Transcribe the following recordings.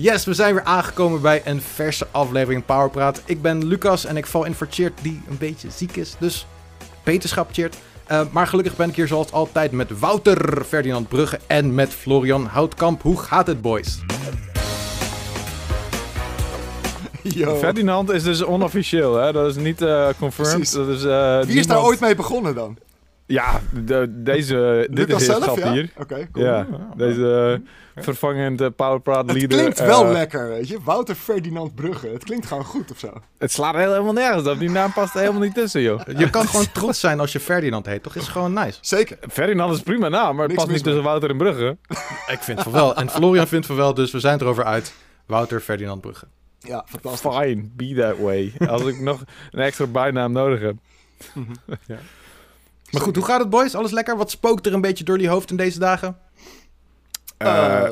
Yes, we zijn weer aangekomen bij een verse aflevering Powerpraat. Ik ben Lucas en ik val in voor Cheert die een beetje ziek is. Dus beterschap Cheert. Uh, maar gelukkig ben ik hier zoals altijd met Wouter Ferdinand Brugge en met Florian Houtkamp. Hoe gaat het, boys? Yo. Ferdinand is dus onofficieel, hè? Dat is niet uh, confirmed. Dat is, uh, Wie is daar ooit mee begonnen dan? Ja, de, deze, dit is het zelf, ja? hier. Oké, cool. Ja, deze uh, vervangende powerpraat leader. Het klinkt wel uh, lekker, weet je. Wouter Ferdinand Brugge. Het klinkt gewoon goed of zo. Het slaat helemaal nergens op. Die naam past er helemaal niet tussen, joh. Je kan gewoon trots zijn als je Ferdinand heet, toch? Is gewoon nice. Zeker. Ferdinand is prima naam, maar het past niet tussen Wouter en Brugge. Ik vind van wel. En Florian vindt van wel, dus we zijn erover uit. Wouter Ferdinand Brugge. Ja, fantastisch. Fine, be that way. Als ik nog een extra bijnaam nodig heb. ja. Maar goed, hoe gaat het, boys? Alles lekker? Wat spookt er een beetje door die hoofd in deze dagen? Uh,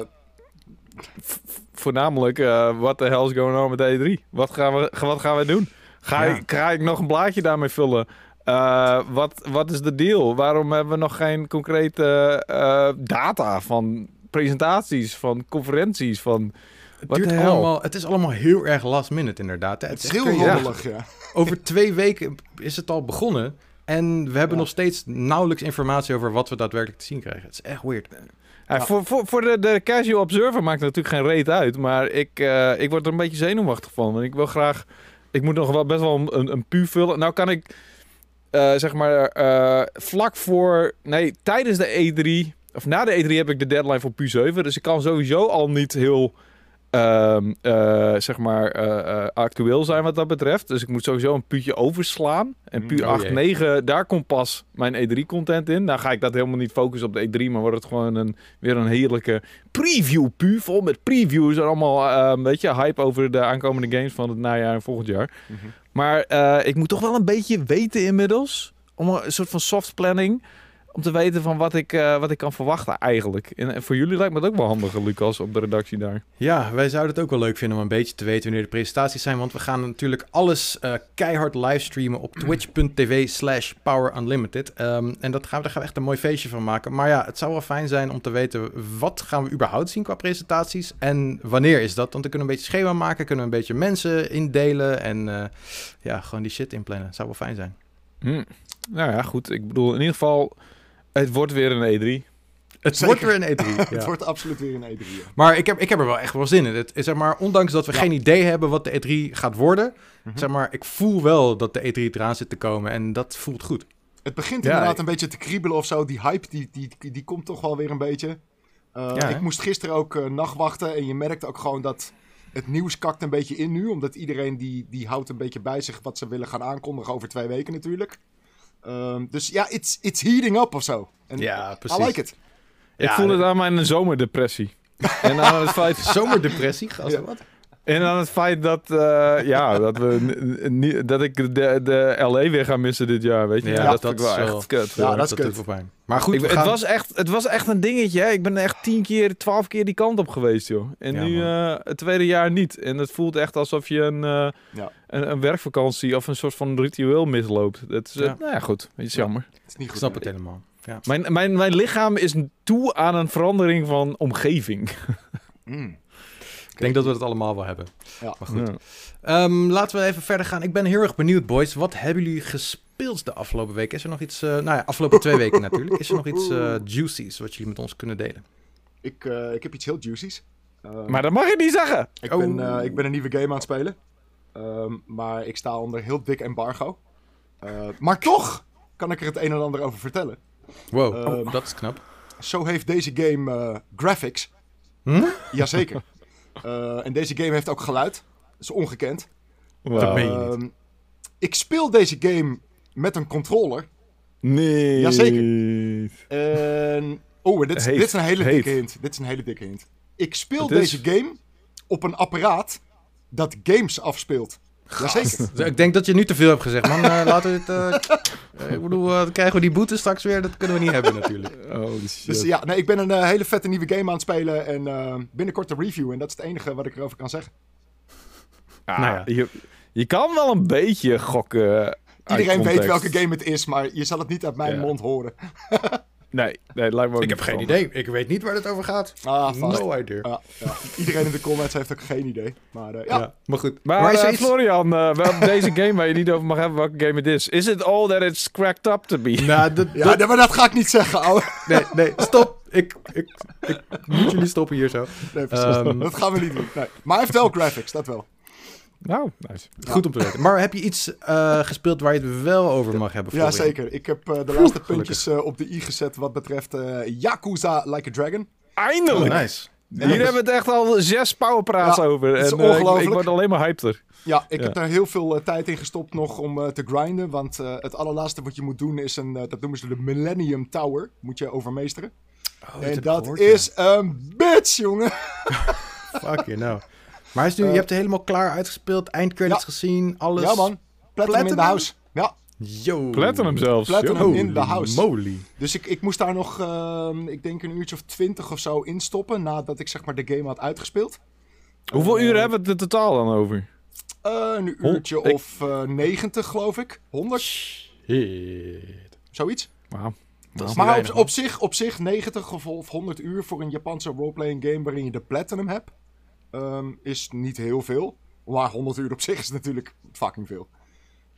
voornamelijk, wat uh, de hell is going on met de E3? Wat gaan we, wat gaan we doen? Ga, ja. ik, ga ik nog een blaadje daarmee vullen? Uh, wat, wat is de deal? Waarom hebben we nog geen concrete data van presentaties, van conferenties, van... Het, duurt allemaal, het is allemaal heel erg last minute inderdaad. Het, het is heel rommelig, ja. Over twee weken is het al begonnen. En we hebben nog steeds nauwelijks informatie over wat we daadwerkelijk te zien krijgen. Het is echt weird. Ja, Voor, voor, voor de, de casual observer maakt het natuurlijk geen reet uit. Maar ik, uh, ik word er een beetje zenuwachtig van. Want ik wil graag... Ik moet nog wel best wel een, een pu vullen. Nou kan ik, uh, zeg maar, uh, vlak voor... Nee, tijdens de E3... Of na de E3 heb ik de deadline voor pu 7. Dus ik kan sowieso al niet heel... Uh, uh, zeg maar uh, actueel zijn wat dat betreft. Dus ik moet sowieso een puutje overslaan. En pu oh, 8, 9, daar komt pas mijn E3-content in. Dan ga ik dat helemaal niet focussen op de E3, maar wordt het gewoon een, weer een heerlijke preview-pu. Vol met previews en allemaal een beetje hype over de aankomende games van het najaar en volgend jaar. Mm -hmm. Maar ik moet toch wel een beetje weten inmiddels. Om een soort van soft planning om te weten van wat ik, uh, wat ik kan verwachten eigenlijk. En voor jullie lijkt me het ook wel handig, Lucas, op de redactie daar. Ja, wij zouden het ook wel leuk vinden om een beetje te weten wanneer de presentaties zijn. Want we gaan natuurlijk alles uh, keihard livestreamen op twitch.tv slash powerunlimited. Um, en dat gaan we, daar gaan we echt een mooi feestje van maken. Maar ja, het zou wel fijn zijn om te weten wat gaan we überhaupt zien qua presentaties. En wanneer is dat? Want dan kunnen we een beetje schema maken, kunnen we een beetje mensen indelen. En uh, ja, gewoon die shit inplannen. Zou wel fijn zijn. Hmm. Nou ja, goed. Ik bedoel, in ieder geval... Het wordt weer een E3. Het Zeker. wordt weer een E3. Ja. het wordt absoluut weer een E3. Ja. Maar ik heb, ik heb er wel echt wel zin in. Het, zeg maar, ondanks dat we ja. geen idee hebben wat de E3 gaat worden, mm -hmm. zeg maar, ik voel wel dat de E3 eraan zit te komen en dat voelt goed. Het begint inderdaad een beetje te kriebelen of zo. Die hype, die, die, die komt toch wel weer een beetje. Uh, ik moest gisteren ook uh, nachtwachten en je merkt ook gewoon dat het nieuws kakt een beetje in nu. Omdat iedereen die, die houdt een beetje bij zich wat ze willen gaan aankondigen over twee weken natuurlijk. Um, dus ja, it's, it's heating up of zo. En ja, precies. I like it. Ik ja, voel het aan mijn zomerdepressie. en aan het feit... Zomerdepressie? Gast, ja. wat? En aan het feit dat, uh, ja, dat, we dat ik de, de LA weer ga missen dit jaar, weet je. Ja, ja dat, dat is wel echt kut. Ja, dat is kut. voor pijn. Maar goed, ik, gaan... het, was echt, het was echt een dingetje. Hè? Ik ben echt tien keer, twaalf keer die kant op geweest, joh. En ja, nu uh, het tweede jaar niet. En het voelt echt alsof je een, uh, ja. een, een, werkvakantie of een soort van ritueel misloopt. Het is, ja. nou ja, goed. Het is jammer. Het is niet goed. Ik snap het helemaal. Ja. Mijn, mijn, mijn lichaam is toe aan een verandering van omgeving. mm. Ik denk dat we het allemaal wel hebben. Ja. Maar goed. Ja. Um, laten we even verder gaan. Ik ben heel erg benieuwd, boys. Wat hebben jullie gespeeld de afgelopen week? Is er nog iets... Uh, nou ja, afgelopen twee weken natuurlijk. Is er nog iets uh, juicies wat jullie met ons kunnen delen? Ik, uh, ik heb iets heel juicies. Um, maar dat mag je niet zeggen! Ik, oh. ben, ik ben een nieuwe game aan het spelen. Um, maar ik sta onder heel dik embargo. maar toch kan ik er het een en ander over vertellen. Wow, oh, dat is knap. Zo heeft deze game graphics. Hm? Jazeker. Uh, en deze game heeft ook geluid. Dat is ongekend. Wow. Uh, ik speel deze game met een controller. Nee. Jazeker. En... Oh, dit is, dit is een hele dikke hint. Dit is een hele dikke hint. Ik speel deze game op een apparaat dat games afspeelt. Jazeker. Ik denk dat je nu te veel hebt gezegd, man. Uh, laten we het... Uh, ik bedoel, uh, krijgen we die boete straks weer? Dat kunnen we niet hebben natuurlijk. Oh, dus ja, nee, ik ben een hele vette nieuwe game aan het spelen. En binnenkort een review. En dat is het enige wat ik erover kan zeggen. Ah, nou ja. je, je kan wel een beetje gokken. Iedereen weet welke game het is, maar je zal het niet uit mijn ja. mond horen. Nee, nee lijkt me ook Ik heb geen idee. Ik weet niet waar het over gaat. Ah, vast. No idea. Ja, ja. Iedereen in de comments heeft ook geen idee. Maar eh, ja, Ja. maar goed. Maar, is eh, iets- Florian, eh, wel deze game waar je niet over mag hebben welke game het is. Is it all that it's cracked up to be? Nou, dat, ja dat- nee, maar dat ga ik niet zeggen, ouwe. nee, nee, stop. Ik, ik, ik moet jullie stoppen hier zo. Nee, precies. Ehm. dat gaan we niet doen. Nee. Maar hij heeft wel graphics, dat wel. Nou, nice. Goed om te weten. Maar heb je iets eh, gespeeld waar je het wel over mag hebben? Ja, zeker. Ik heb eh, de laatste puntjes eh, op de i gezet wat betreft eh, Yakuza Like a Dragon. Eindelijk! Oh, nice. Hier hebben we het echt al zes powerpraats Ja, over. het is En, eh, ik- ik, ongelooflijk. word alleen maar hyped Ja, ik Ja. heb daar heel veel tijd in gestopt nog om eh, te grinden. Want eh, het allerlaatste wat je moet doen is een, dat noemen ze de Millennium Tower. Moet je overmeesteren. Oh, en dat gehoord, is een bitch, jongen. Fuck you, nou. Maar hij is nu, Eh, je hebt het helemaal klaar uitgespeeld, eindcredits Ja. gezien, alles. Ja, man. Platinum, in de house. Ja, Yo. Platinum zelfs. Platinum. Yo. in the Holy house. moly. dus ik, ik moest daar nog, ehm, ik denk een uurtje of twintig of zo instoppen. Nadat ik zeg maar de game had uitgespeeld. Hoeveel Eh, uren hebben we het er totaal dan over? Eh, een uurtje of eh 90, geloof ik. 100, Shit. zoiets. Wauw. Maar weinig, op, op, zich, op zich 90 of, of 100 uur voor een Japanse roleplaying game waarin je de platinum hebt, ehm, is niet heel veel. Maar 100 uur op zich is natuurlijk fucking veel.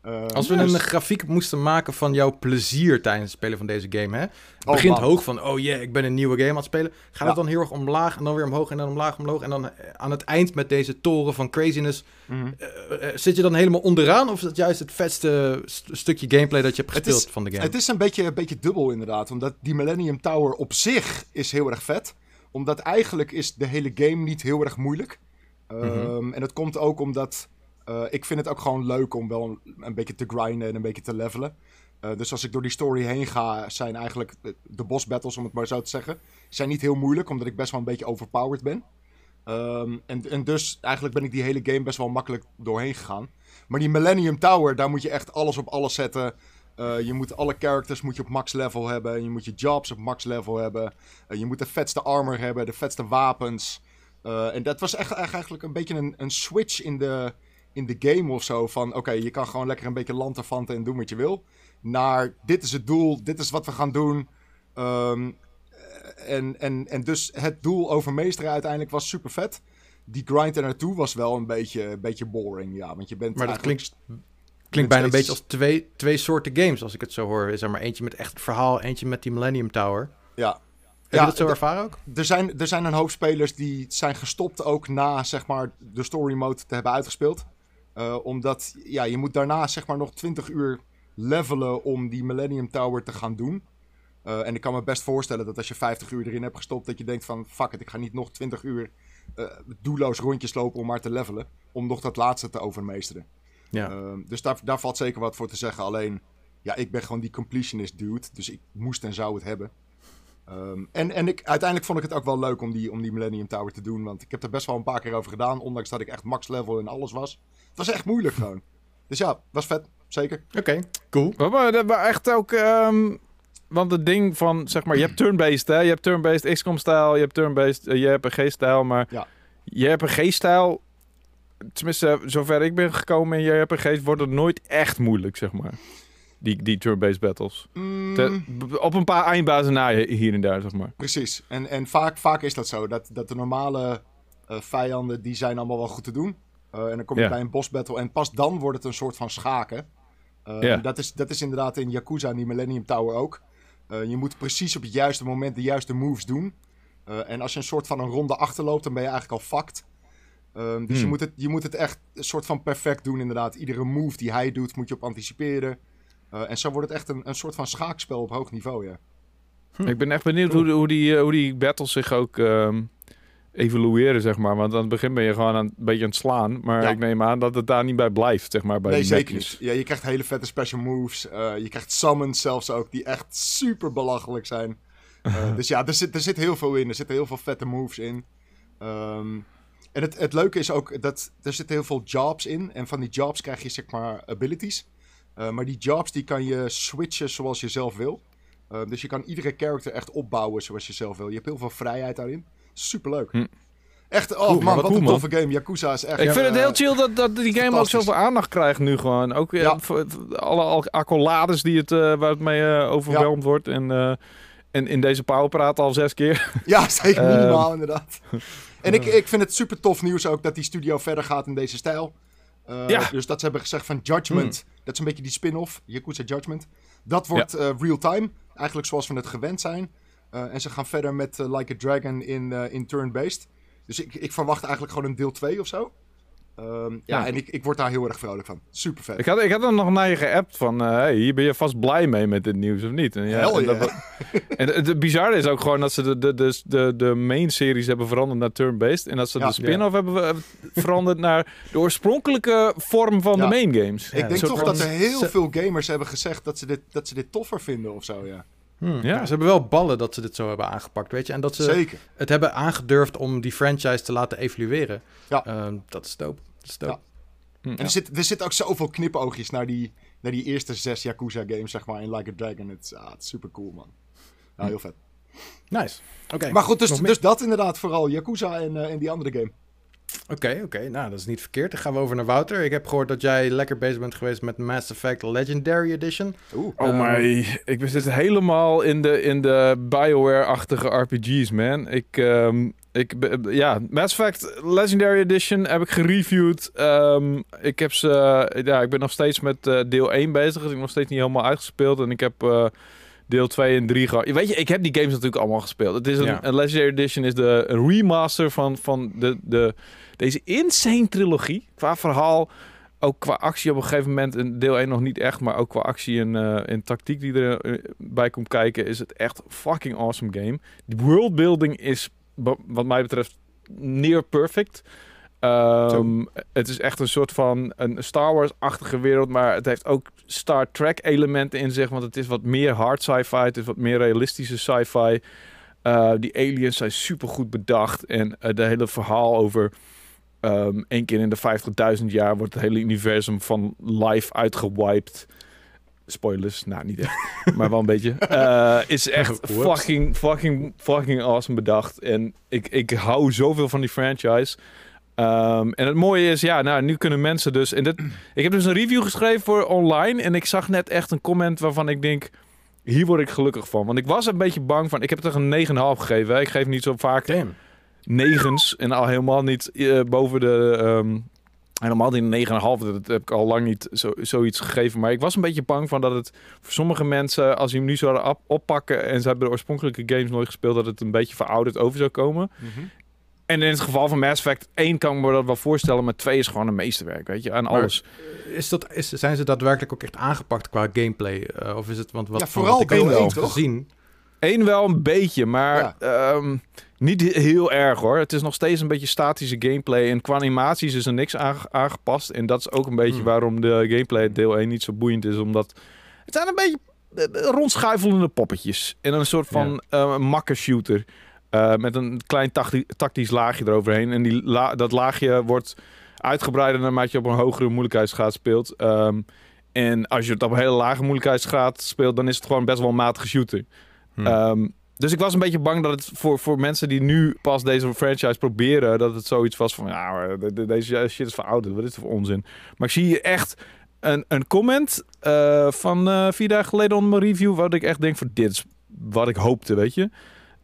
Eh, Als we dus- een grafiek moesten maken van jouw plezier tijdens het spelen van deze game, hè? Het Oh, begint man. hoog van, oh yeah, ik ben een nieuwe game aan het spelen. Gaat Ja. het dan heel erg omlaag en dan weer omhoog en dan omlaag, omhoog. En dan eh, aan het eind met deze toren van craziness, Mhm. eh, eh, zit je dan helemaal onderaan? Of is dat juist het vetste st- stukje gameplay dat je hebt gespeeld is- van de game? Het is een beetje, een beetje dubbel inderdaad. Omdat die Millennium Tower op zich is heel erg vet. Omdat eigenlijk is de hele game niet heel erg moeilijk. Mhm. En dat komt ook omdat... eh, ik vind het ook gewoon leuk om wel een, een beetje te grinden en een beetje te levelen. Eh, dus als ik door die story heen ga, zijn eigenlijk de, boss battles, om het maar zo te zeggen, zijn niet heel moeilijk, omdat ik best wel een beetje overpowered ben. Ehm, en, en dus eigenlijk ben ik die hele game best wel makkelijk doorheen gegaan. Maar die Millennium Tower, daar moet je echt alles op alles zetten. Eh, je moet alle characters moet je op max level hebben. Je moet je jobs op max level hebben. Eh, je moet de vetste armor hebben, de vetste wapens. Eh, en dat was echt, echt eigenlijk een beetje een, een switch in de, in de game of zo. Van oké, je kan gewoon lekker een beetje lanterfanten en doen wat je wil. Naar dit is het doel, dit is wat we gaan doen. Ehm, en, en, en dus het doel overmeesteren uiteindelijk was super vet. Die grind er naartoe was wel een beetje, een beetje boring, ja. Want je bent Maar dat eigenlijk- Klinkt bijna een beetje als twee, twee soorten games, als ik het zo hoor. Zeg maar eentje met echt verhaal, eentje met die Millennium Tower. Ja, Heb Ja, je dat zo ervaren ook? er zijn, er zijn een hoop spelers die zijn gestopt ook na zeg maar, de story mode te hebben uitgespeeld. Eh, omdat ja, je moet daarna zeg maar, nog 20 uur levelen om die Millennium Tower te gaan doen. Eh, en ik kan me best voorstellen dat als je 50 uur erin hebt gestopt, dat je denkt van fuck it, ik ga niet nog 20 uur eh, doelloos rondjes lopen om maar te levelen. Om nog dat laatste te overmeesteren. Ja. Ehm, dus daar, daar valt zeker wat voor te zeggen. Alleen, ja, ik ben gewoon die completionist dude. Dus ik moest en zou het hebben. Ehm, en en ik, uiteindelijk vond ik het ook wel leuk om die, om die Millennium Tower te doen. Want ik heb er best wel een paar keer over gedaan. Ondanks dat ik echt max level en alles was. Het was echt moeilijk gewoon. Dus ja, was vet. Zeker. Oké, cool. Maar, maar, echt ook... ehm, want het ding van, zeg maar, je hebt turn-based, hè? Je hebt turn-based XCOM-stijl, je hebt turn-based eh, JRPG-stijl, maar Ja. JRPG-stijl, tenminste, zover ik ben gekomen in JRPG's, wordt het nooit echt moeilijk, zeg maar. Die, die turn-based battles. Mm, Te- op een paar eindbazen na hier en daar, zeg maar. Precies. En, en vaak, vaak is dat zo. Dat, dat de normale eh, vijanden, die zijn allemaal wel goed te doen. Eh, en dan kom je bij een boss battle. En pas dan wordt het een soort van schaken. Eh, en dat, is, dat is inderdaad in Yakuza en die Millennium Tower ook. Eh, je moet precies op het juiste moment de juiste moves doen. Eh, en als je een soort van een ronde achterloopt, dan ben je eigenlijk al fucked. Ehm, dus je, Hmm. moet het, je moet het echt een soort van perfect doen, inderdaad. Iedere move die hij doet, moet je op anticiperen. Eh, en zo wordt het echt een, een soort van schaakspel op hoog niveau, ja. Hm. Ik ben echt benieuwd hoe, hoe, die, eh, hoe die battles zich ook ehm, evolueren, zeg maar. Want aan het begin ben je gewoon aan, een beetje aan het slaan. Maar Ja. ik neem aan dat het daar niet bij blijft, zeg maar, bij nee, die zeker niet. Ja, je krijgt hele vette special moves. Eh, je krijgt summons zelfs ook, die echt super belachelijk zijn. Eh, dus ja, er zit, er zit heel veel in. Er zitten heel veel vette moves in. Ehm, en het, het leuke is ook dat er zitten heel veel jobs in. En van die jobs krijg je zeg maar abilities. Eh, maar die jobs die kan je switchen zoals je zelf wil. Eh, dus je kan iedere character echt opbouwen zoals je zelf wil. Je hebt heel veel vrijheid daarin. Superleuk. Hm. Echt, oh Cool, man, wat cool, een man. toffe game. Yakuza is echt... Ik vind het eh, heel chill dat, dat die game ook zoveel aandacht krijgt nu gewoon. Ook eh, Ja. alle al- accolades die het, eh, waar het mee eh, overweldigd wordt. En eh, En in deze powerpraat al zes keer. Ja, zeker minimaal inderdaad. En ik, ik vind het super tof nieuws ook dat die studio verder gaat in deze stijl. ja. Dus dat ze hebben gezegd van Judgment, hmm. dat is een beetje die spin-off, Yakuza Judgment. Dat wordt real-time, eigenlijk zoals we het gewend zijn. en ze gaan verder met Like a Dragon in, in turn-based. Dus ik, ik verwacht eigenlijk gewoon een deel 2 of zo. Um, ja, en ik, ik word daar heel erg vrolijk van. Super vet. Ik had, ik had dan nog naar je geappt van, uh, hey, hier ben je vast blij mee met dit nieuws of niet? En, ja, en, dat, en het bizarre is ook gewoon dat ze de, de, de, de, de main series hebben veranderd naar turn-based. En dat ze de spin-off hebben veranderd naar de oorspronkelijke vorm van de main games. Ik denk toch dat er heel veel gamers hebben gezegd dat ze dit, dat ze dit toffer vinden of zo, ja. Hmm, ja. Ze hebben wel ballen dat ze dit zo hebben aangepakt, weet je. En dat ze Zeker. het hebben aangedurfd om die franchise te laten evalueren. Ja. Uh, dat is dope. Dat is dope. Ja. Hm. En er, zit, er zitten ook zoveel knipoogjes naar die, naar die eerste zes Yakuza games, zeg maar, in Like a Dragon. Het, ah, het is super cool, man. Ja, hm. heel vet. Nice. Oké. Maar goed, dus, dus dat inderdaad vooral. Yakuza en, uh, en die andere game. Oké, oké. Nou, dat is niet verkeerd. Dan gaan we over naar Wouter. Ik heb gehoord dat jij lekker bezig bent geweest met Mass Effect Legendary Edition. Oeh. Oh um, my. Ik ben dus helemaal in de, in de Bioware-achtige RPG's, man. Ik, um, ik, ja, Mass Effect Legendary Edition heb ik gereviewd. Um, ik, heb ze, ja, ik ben nog steeds met uh, deel 1 bezig. Dus ik nog steeds niet helemaal uitgespeeld. En ik heb... Uh, deel 2 en 3 gehad. Weet je, ik heb die games natuurlijk allemaal gespeeld. Het is een, ja. een Legendary Edition is de een remaster van, van de, de, deze insane trilogie. Qua verhaal, ook qua actie op een gegeven moment. In deel 1 nog niet echt, maar ook qua actie en, uh, en tactiek die erbij uh, komt kijken, is het echt fucking awesome game. De worldbuilding is, wat mij betreft, near perfect. Um, het is echt een soort van een Star Wars-achtige wereld, maar het heeft ook Star Trek-elementen in zich, want het is wat meer hard sci-fi, het is wat meer realistische sci-fi. Uh, die aliens zijn super goed bedacht en uh, de hele verhaal over um, één keer in de 50.000 jaar wordt het hele universum van life uitgewiped. Spoilers, nou niet echt, maar wel een beetje. Uh, is echt fucking, fucking, fucking awesome bedacht. En ik, ik hou zoveel van die franchise. Um, en het mooie is, ja, nou, nu kunnen mensen dus... En dit, ik heb dus een review geschreven voor online. En ik zag net echt een comment waarvan ik denk... Hier word ik gelukkig van. Want ik was een beetje bang van... Ik heb het er een 9,5 gegeven. Hè. Ik geef niet zo vaak Damn. negens. En al helemaal niet uh, boven de... Um, helemaal niet 9,5. Dat heb ik al lang niet zo, zoiets gegeven. Maar ik was een beetje bang van dat het voor sommige mensen... Als je hem nu zouden oppakken... En ze hebben de oorspronkelijke games nooit gespeeld... Dat het een beetje verouderd over zou komen. Mm -hmm. En in het geval van Mass Effect 1 kan ik me dat wel voorstellen, maar 2 is gewoon een meesterwerk, weet je, aan alles. Is dat, is, zijn ze daadwerkelijk ook echt aangepakt qua gameplay? Uh, of is het, want wat, ja, vooral ik wel gezien... Eén wel een beetje, maar ja. um, niet heel erg hoor. Het is nog steeds een beetje statische gameplay. En qua animaties is er niks aangepast. En dat is ook een beetje hmm. waarom de gameplay deel 1 niet zo boeiend is. Omdat het zijn een beetje eh, rondschuifelende poppetjes. In een soort van ja. uh, makker shooter. Uh, met een klein tactisch laagje eroverheen. En die la dat laagje wordt uitgebreider naarmate je op een hogere moeilijkheidsgraad speelt. Um, en als je het op een hele lage moeilijkheidsgraad speelt, dan is het gewoon best wel een matige shooter. Hmm. Um, dus ik was een beetje bang dat het voor, voor mensen die nu pas deze franchise proberen, dat het zoiets was van, ja, deze shit is verouderd, wat is het voor onzin? Maar ik zie hier echt een, een comment uh, van uh, vier dagen geleden onder mijn review, waar ik echt denk van, dit is wat ik hoopte, weet je.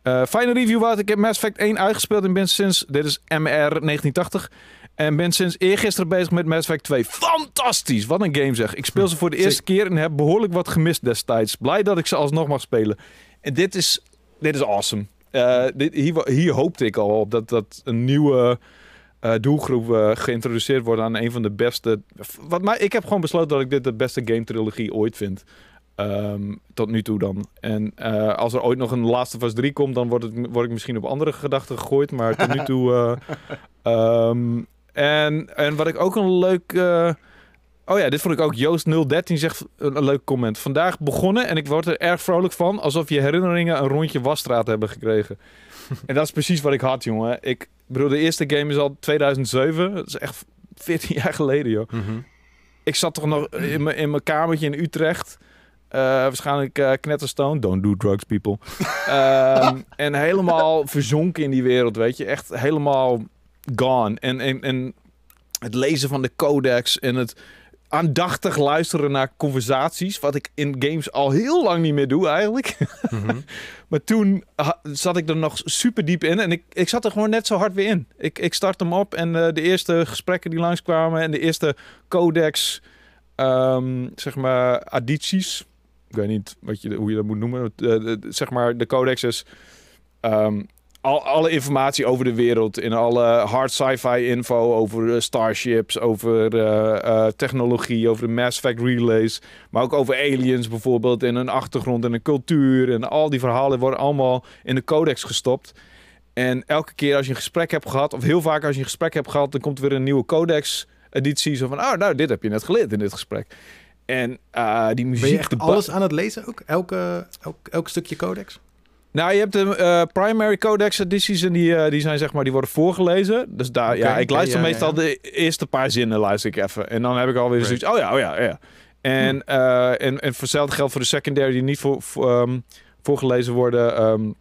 Uh, fijne review, wat Ik heb Mass Effect 1 uitgespeeld en ben sinds... Dit is MR 1980. En ben sinds eergisteren bezig met Mass Effect 2. Fantastisch! Wat een game zeg. Ik speel ze voor de eerste keer en heb behoorlijk wat gemist destijds. Blij dat ik ze alsnog mag spelen. En dit is, dit is awesome. Uh, dit, hier, hier hoopte ik al op dat, dat een nieuwe uh, doelgroep uh, geïntroduceerd wordt aan een van de beste... Wat mij, ik heb gewoon besloten dat ik dit de beste game trilogie ooit vind. Um, tot nu toe dan. En uh, als er ooit nog een Last of Us 3 komt, dan word, het, word ik misschien op andere gedachten gegooid. Maar tot nu toe... Uh, um, en, en wat ik ook een leuk... Uh, oh ja, dit vond ik ook. Joost013 zegt een, een, leuk comment. Vandaag begonnen en ik word er erg vrolijk van. Alsof je herinneringen een rondje wasstraat hebben gekregen. en dat is precies wat ik had, jongen. Ik bedoel, de eerste game is al 2007. Dat is echt 14 jaar geleden, joh. Mm -hmm. Ik zat toch nog in mijn kamertje in Utrecht... Uh, waarschijnlijk uh, knetterstone. Don't do drugs, people. um, en helemaal verzonken in die wereld, weet je. Echt helemaal gone. En, en, en het lezen van de codex en het aandachtig luisteren naar conversaties. Wat ik in games al heel lang niet meer doe eigenlijk. Mhm. maar toen zat ik er nog super diep in. En ik, ik zat er gewoon net zo hard weer in. Ik, ik start hem op en uh, de eerste gesprekken die langskwamen. En de eerste codex, um, zeg maar, addities. Ik weet niet wat je, hoe je dat moet noemen. Uh, zeg maar, de codex is... Um, al, alle informatie over de wereld. In alle hard sci-fi info over uh, starships, over uh, technologie, over de Mass Effect relays. Maar ook over aliens bijvoorbeeld. En een achtergrond en een cultuur. En al die verhalen worden allemaal in de codex gestopt. En elke keer als je een gesprek hebt gehad, of heel vaak als je een gesprek hebt gehad, dan komt er weer een nieuwe codex editie. Zo van, oh, nou, dit heb je net geleerd in dit gesprek. En die muziek... Ben je echt alles aan het lezen ook? Elke, elk, elk stukje codex? Nou, je hebt de uh, primary codex edities en die, uh, die zijn zeg maar, die worden voorgelezen. Dus daar, ja, ik luister meestal de eerste paar zinnen luister ik even. En dan heb ik alweer zoiets, oh ja, oh ja, ja. En, hm. en, en voor hetzelfde geldt voor de secondary die niet voor, voor um, voorgelezen worden, um,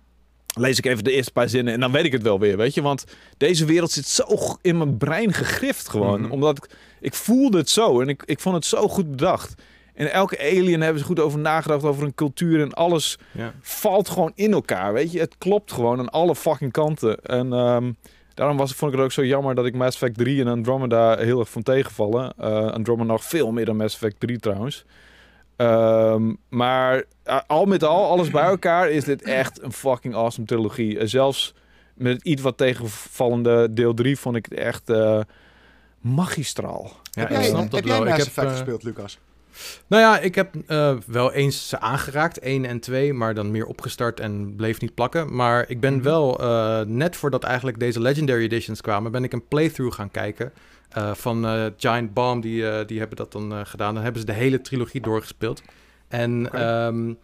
lees ik even de eerste paar zinnen en dan weet ik het wel weer, weet je. Want deze wereld zit zo in mijn brein gegrift gewoon. Mm -hmm. Omdat ik, ik voelde het zo en ik, ik vond het zo goed bedacht. En elke alien hebben ze goed over nagedacht, over een cultuur en alles ja. valt gewoon in elkaar, weet je. Het klopt gewoon aan alle fucking kanten. En um, daarom was, vond ik het ook zo jammer dat ik Mass Effect 3 en Andromeda heel erg van tegenvallen. Uh, Andromeda nog veel meer dan Mass Effect 3 trouwens. Um, maar uh, al met al, alles bij elkaar, is dit echt een fucking awesome trilogie. Uh, zelfs met iets wat tegenvallende deel 3 vond ik het echt magistraal. Ja, heb jij, snap dat heb jij Mass Effect gespeeld, Lucas? Nou ja, ik heb uh, wel eens ze aangeraakt, 1 en 2, maar dan meer opgestart en bleef niet plakken. Maar ik ben mhm. wel, uh, net voordat eigenlijk deze Legendary Editions kwamen, ben ik een playthrough gaan kijken. Uh, van Giant Bomb, die, die hebben dat dan gedaan. Dan hebben ze de hele trilogie doorgespeeld. En okay. um,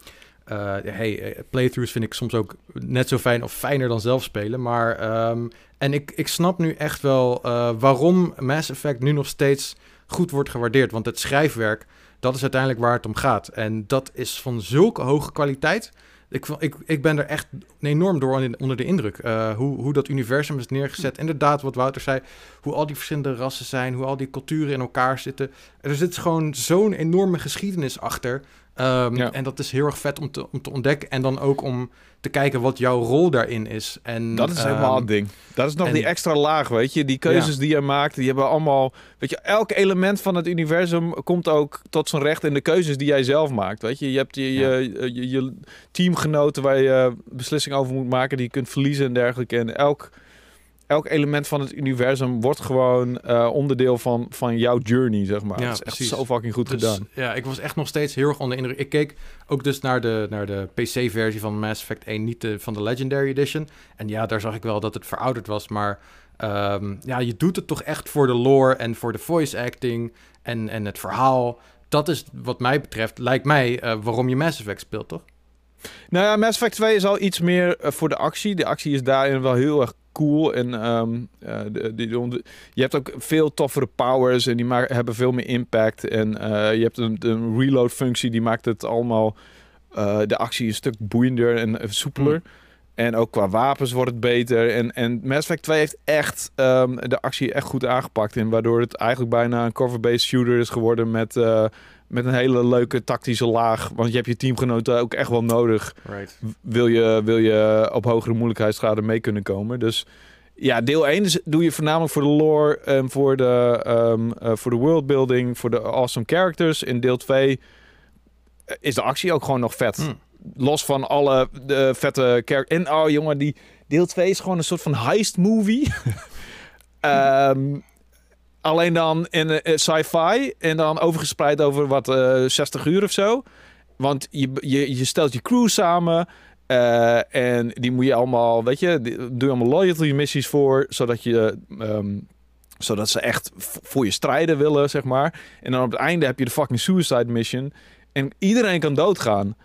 hey, playthroughs vind ik soms ook net zo fijn of fijner dan zelf spelen. Maar, um, en ik, ik snap nu echt wel waarom Mass Effect nu nog steeds goed wordt gewaardeerd. Want het schrijfwerk dat is uiteindelijk waar het om gaat. En dat is van zulke hoge kwaliteit. Ik, ik, ik ben er echt enorm door onder de indruk. Uh, hoe, hoe dat universum is neergezet. Inderdaad, wat Wouter zei. Hoe al die verschillende rassen zijn. Hoe al die culturen in elkaar zitten. Er zit gewoon zo'n enorme geschiedenis achter. Um, ja. En dat is heel erg vet om te, om te ontdekken. En dan ook om te kijken wat jouw rol daarin is. En, dat is helemaal um, het ding. Dat is nog en, die extra laag, weet je. Die keuzes ja. die je maakt, die hebben allemaal... Weet je, elk element van het universum komt ook tot zijn recht in de keuzes die jij zelf maakt, weet je. Je hebt je, ja. je, je, je, teamgenoten waar je beslissingen over moet maken, die je kunt verliezen en dergelijke. En elk elk element van het universum wordt gewoon uh, onderdeel van, van jouw journey, zeg maar. Ja, dat is echt zo fucking goed dus, gedaan. Ja, ik was echt nog steeds heel erg onder indruk. Ik keek ook dus naar de, naar de PC-versie van Mass Effect 1, niet de, van de Legendary Edition. En ja, daar zag ik wel dat het verouderd was, maar um, ja, je doet het toch echt voor de lore en voor de voice acting en, en het verhaal. Dat is wat mij betreft, lijkt mij, uh, waarom je Mass Effect speelt, toch? Nou ja, Mass Effect 2 is al iets meer uh, voor de actie. De actie is daarin wel heel erg cool. En um, uh, de, de, je hebt ook veel toffere powers en die hebben veel meer impact. En uh, je hebt een, een, reload functie die maakt het allemaal uh, de actie een stuk boeiender en soepeler. Mm. En ook qua wapens wordt het beter. En, en Mass Effect 2 heeft echt um, de actie echt goed aangepakt. En waardoor het eigenlijk bijna een cover-based shooter is geworden met met een hele leuke tactische laag. Want je hebt je teamgenoten ook echt wel nodig. Right. Wil, je, wil je op hogere moeilijkheidsgraden mee kunnen komen. Dus ja, deel 1 doe je voornamelijk voor de lore en voor de, um, uh, voor de worldbuilding, voor de awesome characters. In deel 2 eh, is de actie ook gewoon nog vet. Hmm. Los van alle de vette characters. En oh jongen, die deel 2 is gewoon een soort van heist movie. um, Alleen dan in uh, sci-fi en dan overgespreid over wat uh, eh, 60 uur of zo. Want je, je, je stelt je crew samen en die moet je allemaal, weet je, doe je allemaal loyalty missies voor, zodat je... Um, zodat ze echt voor je strijden willen, zeg maar. En dan op het einde heb je de fucking suicide mission. En iedereen kan doodgaan.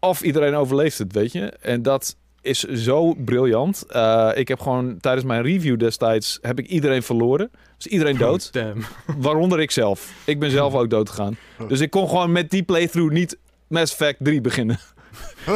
Of iedereen overleeft het, weet je. En dat is zo briljant. Uh, ik heb gewoon tijdens mijn review destijds heb ik iedereen verloren. Dus iedereen oh, dood. Oh, waaronder ik zelf. Ik ben zelf ook dood gegaan. Dus ik kon gewoon met die playthrough niet Mass Effect 3 beginnen.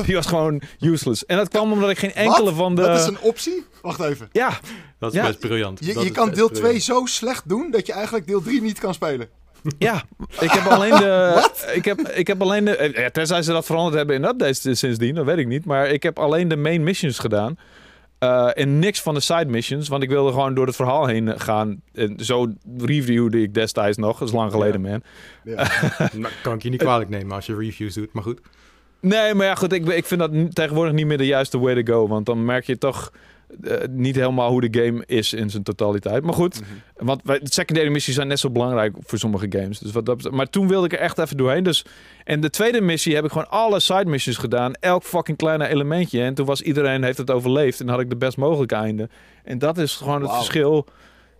Die was gewoon useless. En dat kwam omdat ik geen enkele Wat? van de... Dat is een optie? Wacht even. Ja. Dat is ja. best briljant. Je, je kan deel 2 zo slecht doen dat je eigenlijk deel 3 niet kan spelen. Ja, ik heb alleen de. ik, heb, ik heb alleen de. eh, Ja, tenzij ze dat veranderd hebben in updates sindsdien, dat weet ik niet. Maar ik heb alleen de main missions gedaan. Eh, en niks van de side missions, want ik wilde gewoon door het verhaal heen gaan. En zo reviewde ik destijds nog, dat is lang geleden, man. Ja. Nou, kan ik je niet kwalijk nemen als je reviews doet, maar goed. Nee, maar ja, goed, ik, ik vind dat tegenwoordig niet meer de juiste way to go. Want dan merk je toch eh, niet helemaal hoe de game is in zijn totaliteit. Maar goed, Mhm. want wij, de secondary missies zijn net zo belangrijk voor sommige games. Dus wat dat, maar toen wilde ik er echt even doorheen. Dus, en de tweede missie heb ik gewoon alle side missions gedaan. Elk fucking kleine elementje. En toen was iedereen heeft het overleefd. En had ik de best mogelijke einde. En dat is gewoon het verschil.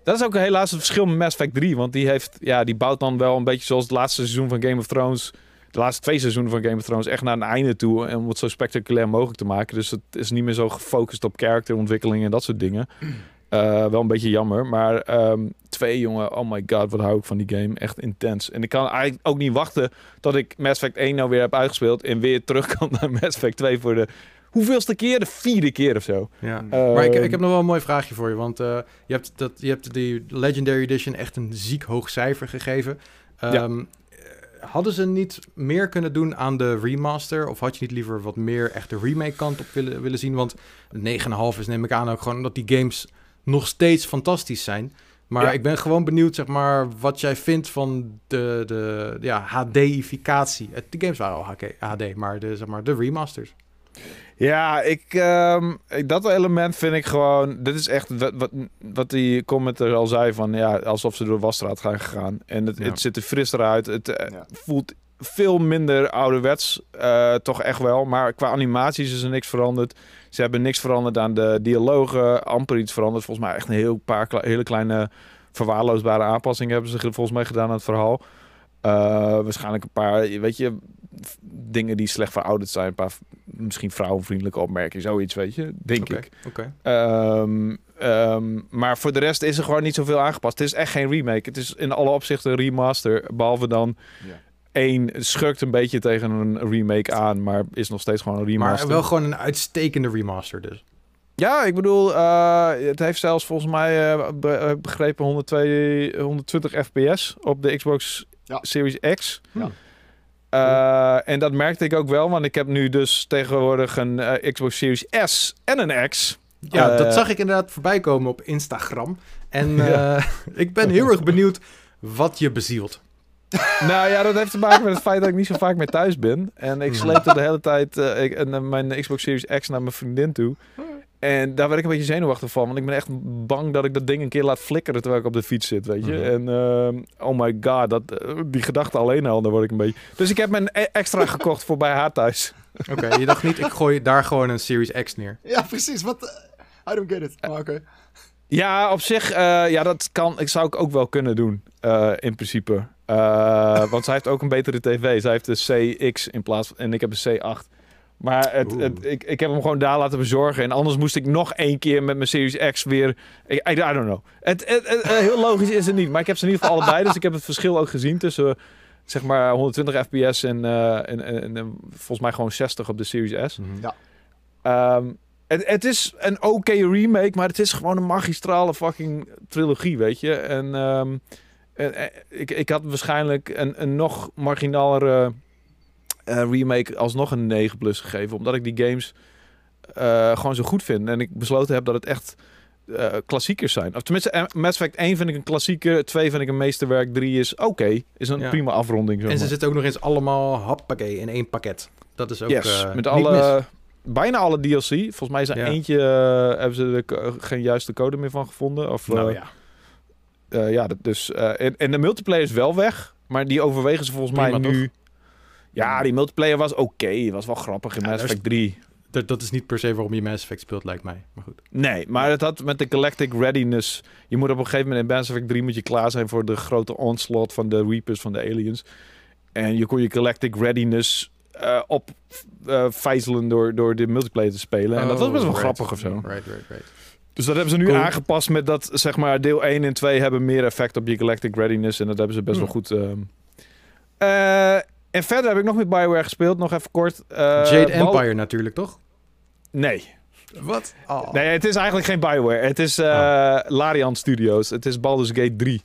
Dat is ook helaas het verschil met Mass Effect 3. Want die, heeft, ja, die bouwt dan wel een beetje zoals het laatste seizoen van Game of Thrones. De laatste twee seizoenen van Game of Thrones echt naar een einde toe. En om het zo spectaculair mogelijk te maken. Dus het is niet meer zo gefocust op karakterontwikkeling en dat soort dingen. Eh, wel een beetje jammer. Maar ehm, twee jongen, oh my god, wat hou ik van die game. Echt intens. En ik kan eigenlijk ook niet wachten tot ik Mass Effect 1 nou weer heb uitgespeeld. En weer terug kan naar Mass Effect 2 voor de hoeveelste keer? De vierde keer of zo. Ja. Eh, Maar ik, ik heb nog wel een mooi vraagje voor je. Want eh, je, hebt dat, je hebt die Legendary Edition echt een ziek hoog cijfer gegeven. Ja. Hadden ze niet meer kunnen doen aan de remaster? Of had je niet liever wat meer echt de remake kant op willen, willen zien? Want 9,5 is neem ik aan ook gewoon omdat die games nog steeds fantastisch zijn. Maar Ja. ik ben gewoon benieuwd, zeg maar, wat jij vindt van de, de ja, HD-ificatie. De games waren al HD, maar de, zeg maar, de remasters. Ja, ik, ehm, ik- dat element vind ik gewoon. Dit is echt wat, wat, wat die commenter al zei: van ja, alsof ze door de wasstraat gaan gegaan. En het, Ja. het ziet er frisser uit. Het eh, Ja. voelt veel minder ouderwets. eh, toch echt wel. Maar qua animaties is er niks veranderd. Ze hebben niks veranderd aan de dialogen. Amper iets veranderd. Volgens mij echt een heel paar hele kleine verwaarloosbare aanpassingen hebben ze ge- volgens mij gedaan aan het verhaal. Eh, waarschijnlijk een paar, weet je, dingen die slecht verouderd zijn. Een paar misschien vrouwenvriendelijke opmerkingen, zoiets, weet je, denk ik. oké. Ehm, ehm, maar voor de rest is er gewoon niet zoveel aangepast. Het is echt geen remake. Het is in alle opzichten een remaster. Behalve dan Ja. één schurkt een beetje tegen een remake aan, maar is nog steeds gewoon een remaster. Maar wel gewoon een uitstekende remaster dus. Ja, ik bedoel, eh, het heeft zelfs volgens mij be- eh, begrepen 102, 120 fps op de Xbox Ja. Series X. Ja. Eh, en dat merkte ik ook wel, want ik heb nu dus tegenwoordig een eh, Xbox Series S en een X. Ja, Eh, dat zag ik inderdaad voorbij komen op Instagram. En Ja. eh, ik ben heel erg benieuwd wat je bezielt. nou ja, dat heeft te maken met het feit dat ik niet zo vaak meer thuis ben. En ik Hmm. sleepte de hele tijd eh, ik, en, eh, mijn Xbox Series X naar mijn vriendin toe. En daar werd ik een beetje zenuwachtig van. Want ik ben echt bang dat ik dat ding een keer laat flikkeren terwijl ik op de fiets zit, weet je. Mhm. En ehm, oh my god, dat, eh, die gedachte alleen al, daar word ik een beetje... Dus ik heb mijn e- extra gekocht voor bij haar thuis. Oké, je dacht niet, ik gooi daar gewoon een Series X neer. Ja, precies. Wat? eh, I don't get it. Maar oké. Ja, op zich, eh, ja, dat kan, ik zou ik ook wel kunnen doen, eh, in principe. Eh, want zij heeft ook een betere tv. Zij heeft de CX in plaats van, en ik heb een C8. Maar het, het, ik, ik heb hem gewoon daar laten bezorgen. En anders moest ik nog één keer met mijn Series X weer... Ik, I, I don't know. Het, het, het- eh, heel logisch is het niet. Maar ik heb ze in ieder geval allebei. Dus ik heb het verschil ook gezien tussen zeg maar 120 fps en, eh, en, en, en, volgens mij gewoon 60 op de Series S. Ja. Ehm, het, het is een oké remake, maar het is gewoon een magistrale fucking trilogie, weet je. En, ehm, en- en ik, ik had waarschijnlijk een, een nog marginalere eh, remake alsnog een 9 plus gegeven, omdat ik die games eh, gewoon zo goed vind. En ik besloten heb dat het echt eh, klassiekers zijn. Of tenminste, Mass Effect 1 vind ik een klassieker, 2 vind ik een meesterwerk, 3 is oké. Is een Ja. prima afronding. zeg En ze zitten ook nog eens allemaal happakee in één pakket. Dat is ook yes, met alle, bijna alle DLC. Volgens mij is er Ja. eentje, hebben ze co- geen juiste code meer van gevonden. Of, Nou ja, ja, dus, en, en de multiplayer is wel weg, maar die overwegen ze volgens Prima, mij nu. Ja, die multiplayer was oké, was wel grappig in Ja, Mass Effect 3. dat, dat is niet per se waarom je Mass Effect speelt, lijkt mij. Maar goed. Nee, maar het had met de Galactic Readiness. Je moet op een gegeven moment in Mass Effect 3 moet je klaar zijn voor de grote onslaught van de Reapers van de aliens. En je kon je Galactic Readiness eh op vijzelen door, door de multiplayer te spelen. en dat was best wel Oh, grappig of zo. Right, right, right. Dus dat hebben ze nu Cool. aangepast met dat, zeg maar, deel 1 en 2 hebben meer effect op je Galactic Readiness. En dat hebben ze best Hmm. wel goed. ehm. En verder heb ik nog met Bioware gespeeld, nog even kort. Eh, Jade Bal- Empire natuurlijk, toch? Nee. Wat? Oh. Nee, het is eigenlijk geen Bioware. Het is eh, Oh. Larian Studios. Het is Baldur's Gate 3.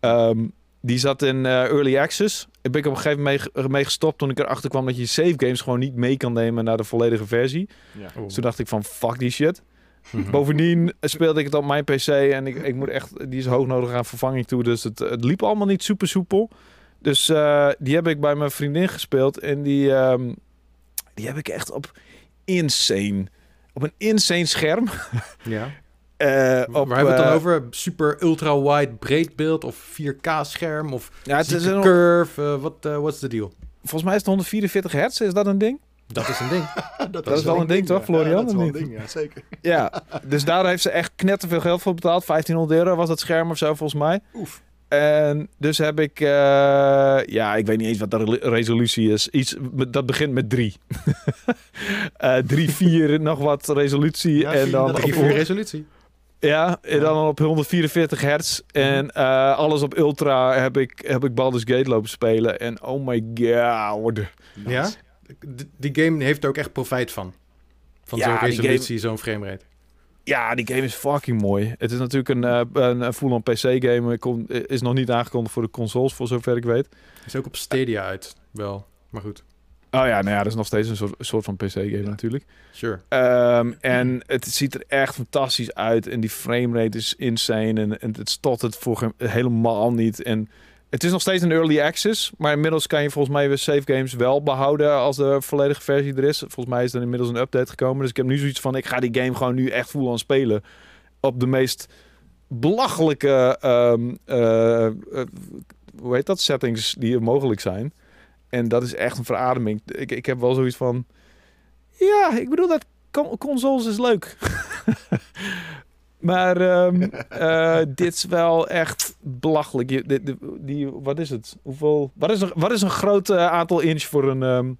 Ehm, die zat in eh, Early Access. Ik ben ik op een gegeven moment mee, mee gestopt toen ik erachter kwam dat je save games gewoon niet mee kan nemen naar de volledige versie. Ja. Dus toen dacht ik van fuck die shit. Mhm. Bovendien speelde ik het op mijn PC en ik, ik moet echt, die is hoog nodig aan vervanging toe. Dus het, het liep allemaal niet super soepel. Dus eh, die heb ik bij mijn vriendin gespeeld en die, ehm, die heb ik echt op insane, op een insane scherm. Ja. eh, op, Waar hebben we het dan eh, over? Super ultra-wide breedbeeld of 4K-scherm of Ja, het is een, curve? eh, Wat what's the deal? volgens mij is het 144 hertz, is dat een ding? Dat is een ding. dat, is wel een ding, toch, Florian, Ja, dat is wel een ding, ja, zeker. Ja, dus daar heeft ze echt knetterveel geld voor betaald. 1500 euro was dat scherm of zo volgens mij. Oef. En dus heb ik, eh, ja, ik weet niet eens wat de re- resolutie is. Iets, dat begint met 3. Eh 3, 4, nog wat resolutie. Ja, en dan 34 Drie op, voor resolutie. ja, en dan op 144 hertz. En eh, alles op ultra heb ik, heb ik Baldur's Gate lopen spelen. En oh my god. Ja? Die game heeft er ook echt profijt van. Van Ja, zo'n resolutie, zo'n framerate. Ja, die game is fucking mooi. Het is natuurlijk een, eh, een, een full-on PC game. Ik kom, is nog niet aangekondigd voor de consoles, voor zover ik weet. Is ook op Stadia uit, wel. Maar goed, Oh ja, nou ja, dat is nog steeds een soort, soort van PC-game natuurlijk. sure. Ehm, en het ziet er echt fantastisch uit. En die framerate is insane. En, en het stottert voor helemaal niet. En het is nog steeds een early access. Maar inmiddels kan je volgens mij weer save games wel behouden als de volledige versie er is. Volgens mij is er inmiddels een update gekomen. Dus ik heb nu zoiets van, ik ga die game gewoon nu echt full aan spelen. Op de meest belachelijke, ehm, eh, eh, hoe heet dat, settings die er mogelijk zijn. En dat is echt een verademing. Ik, ik heb wel zoiets van, ja, ik bedoel dat con- consoles is leuk. maar ehm, eh, dit is wel echt belachelijk. Je, de, de- die, wat is het? Hoeveel, wat, is een, wat is een groot eh, aantal inch voor een, ehm,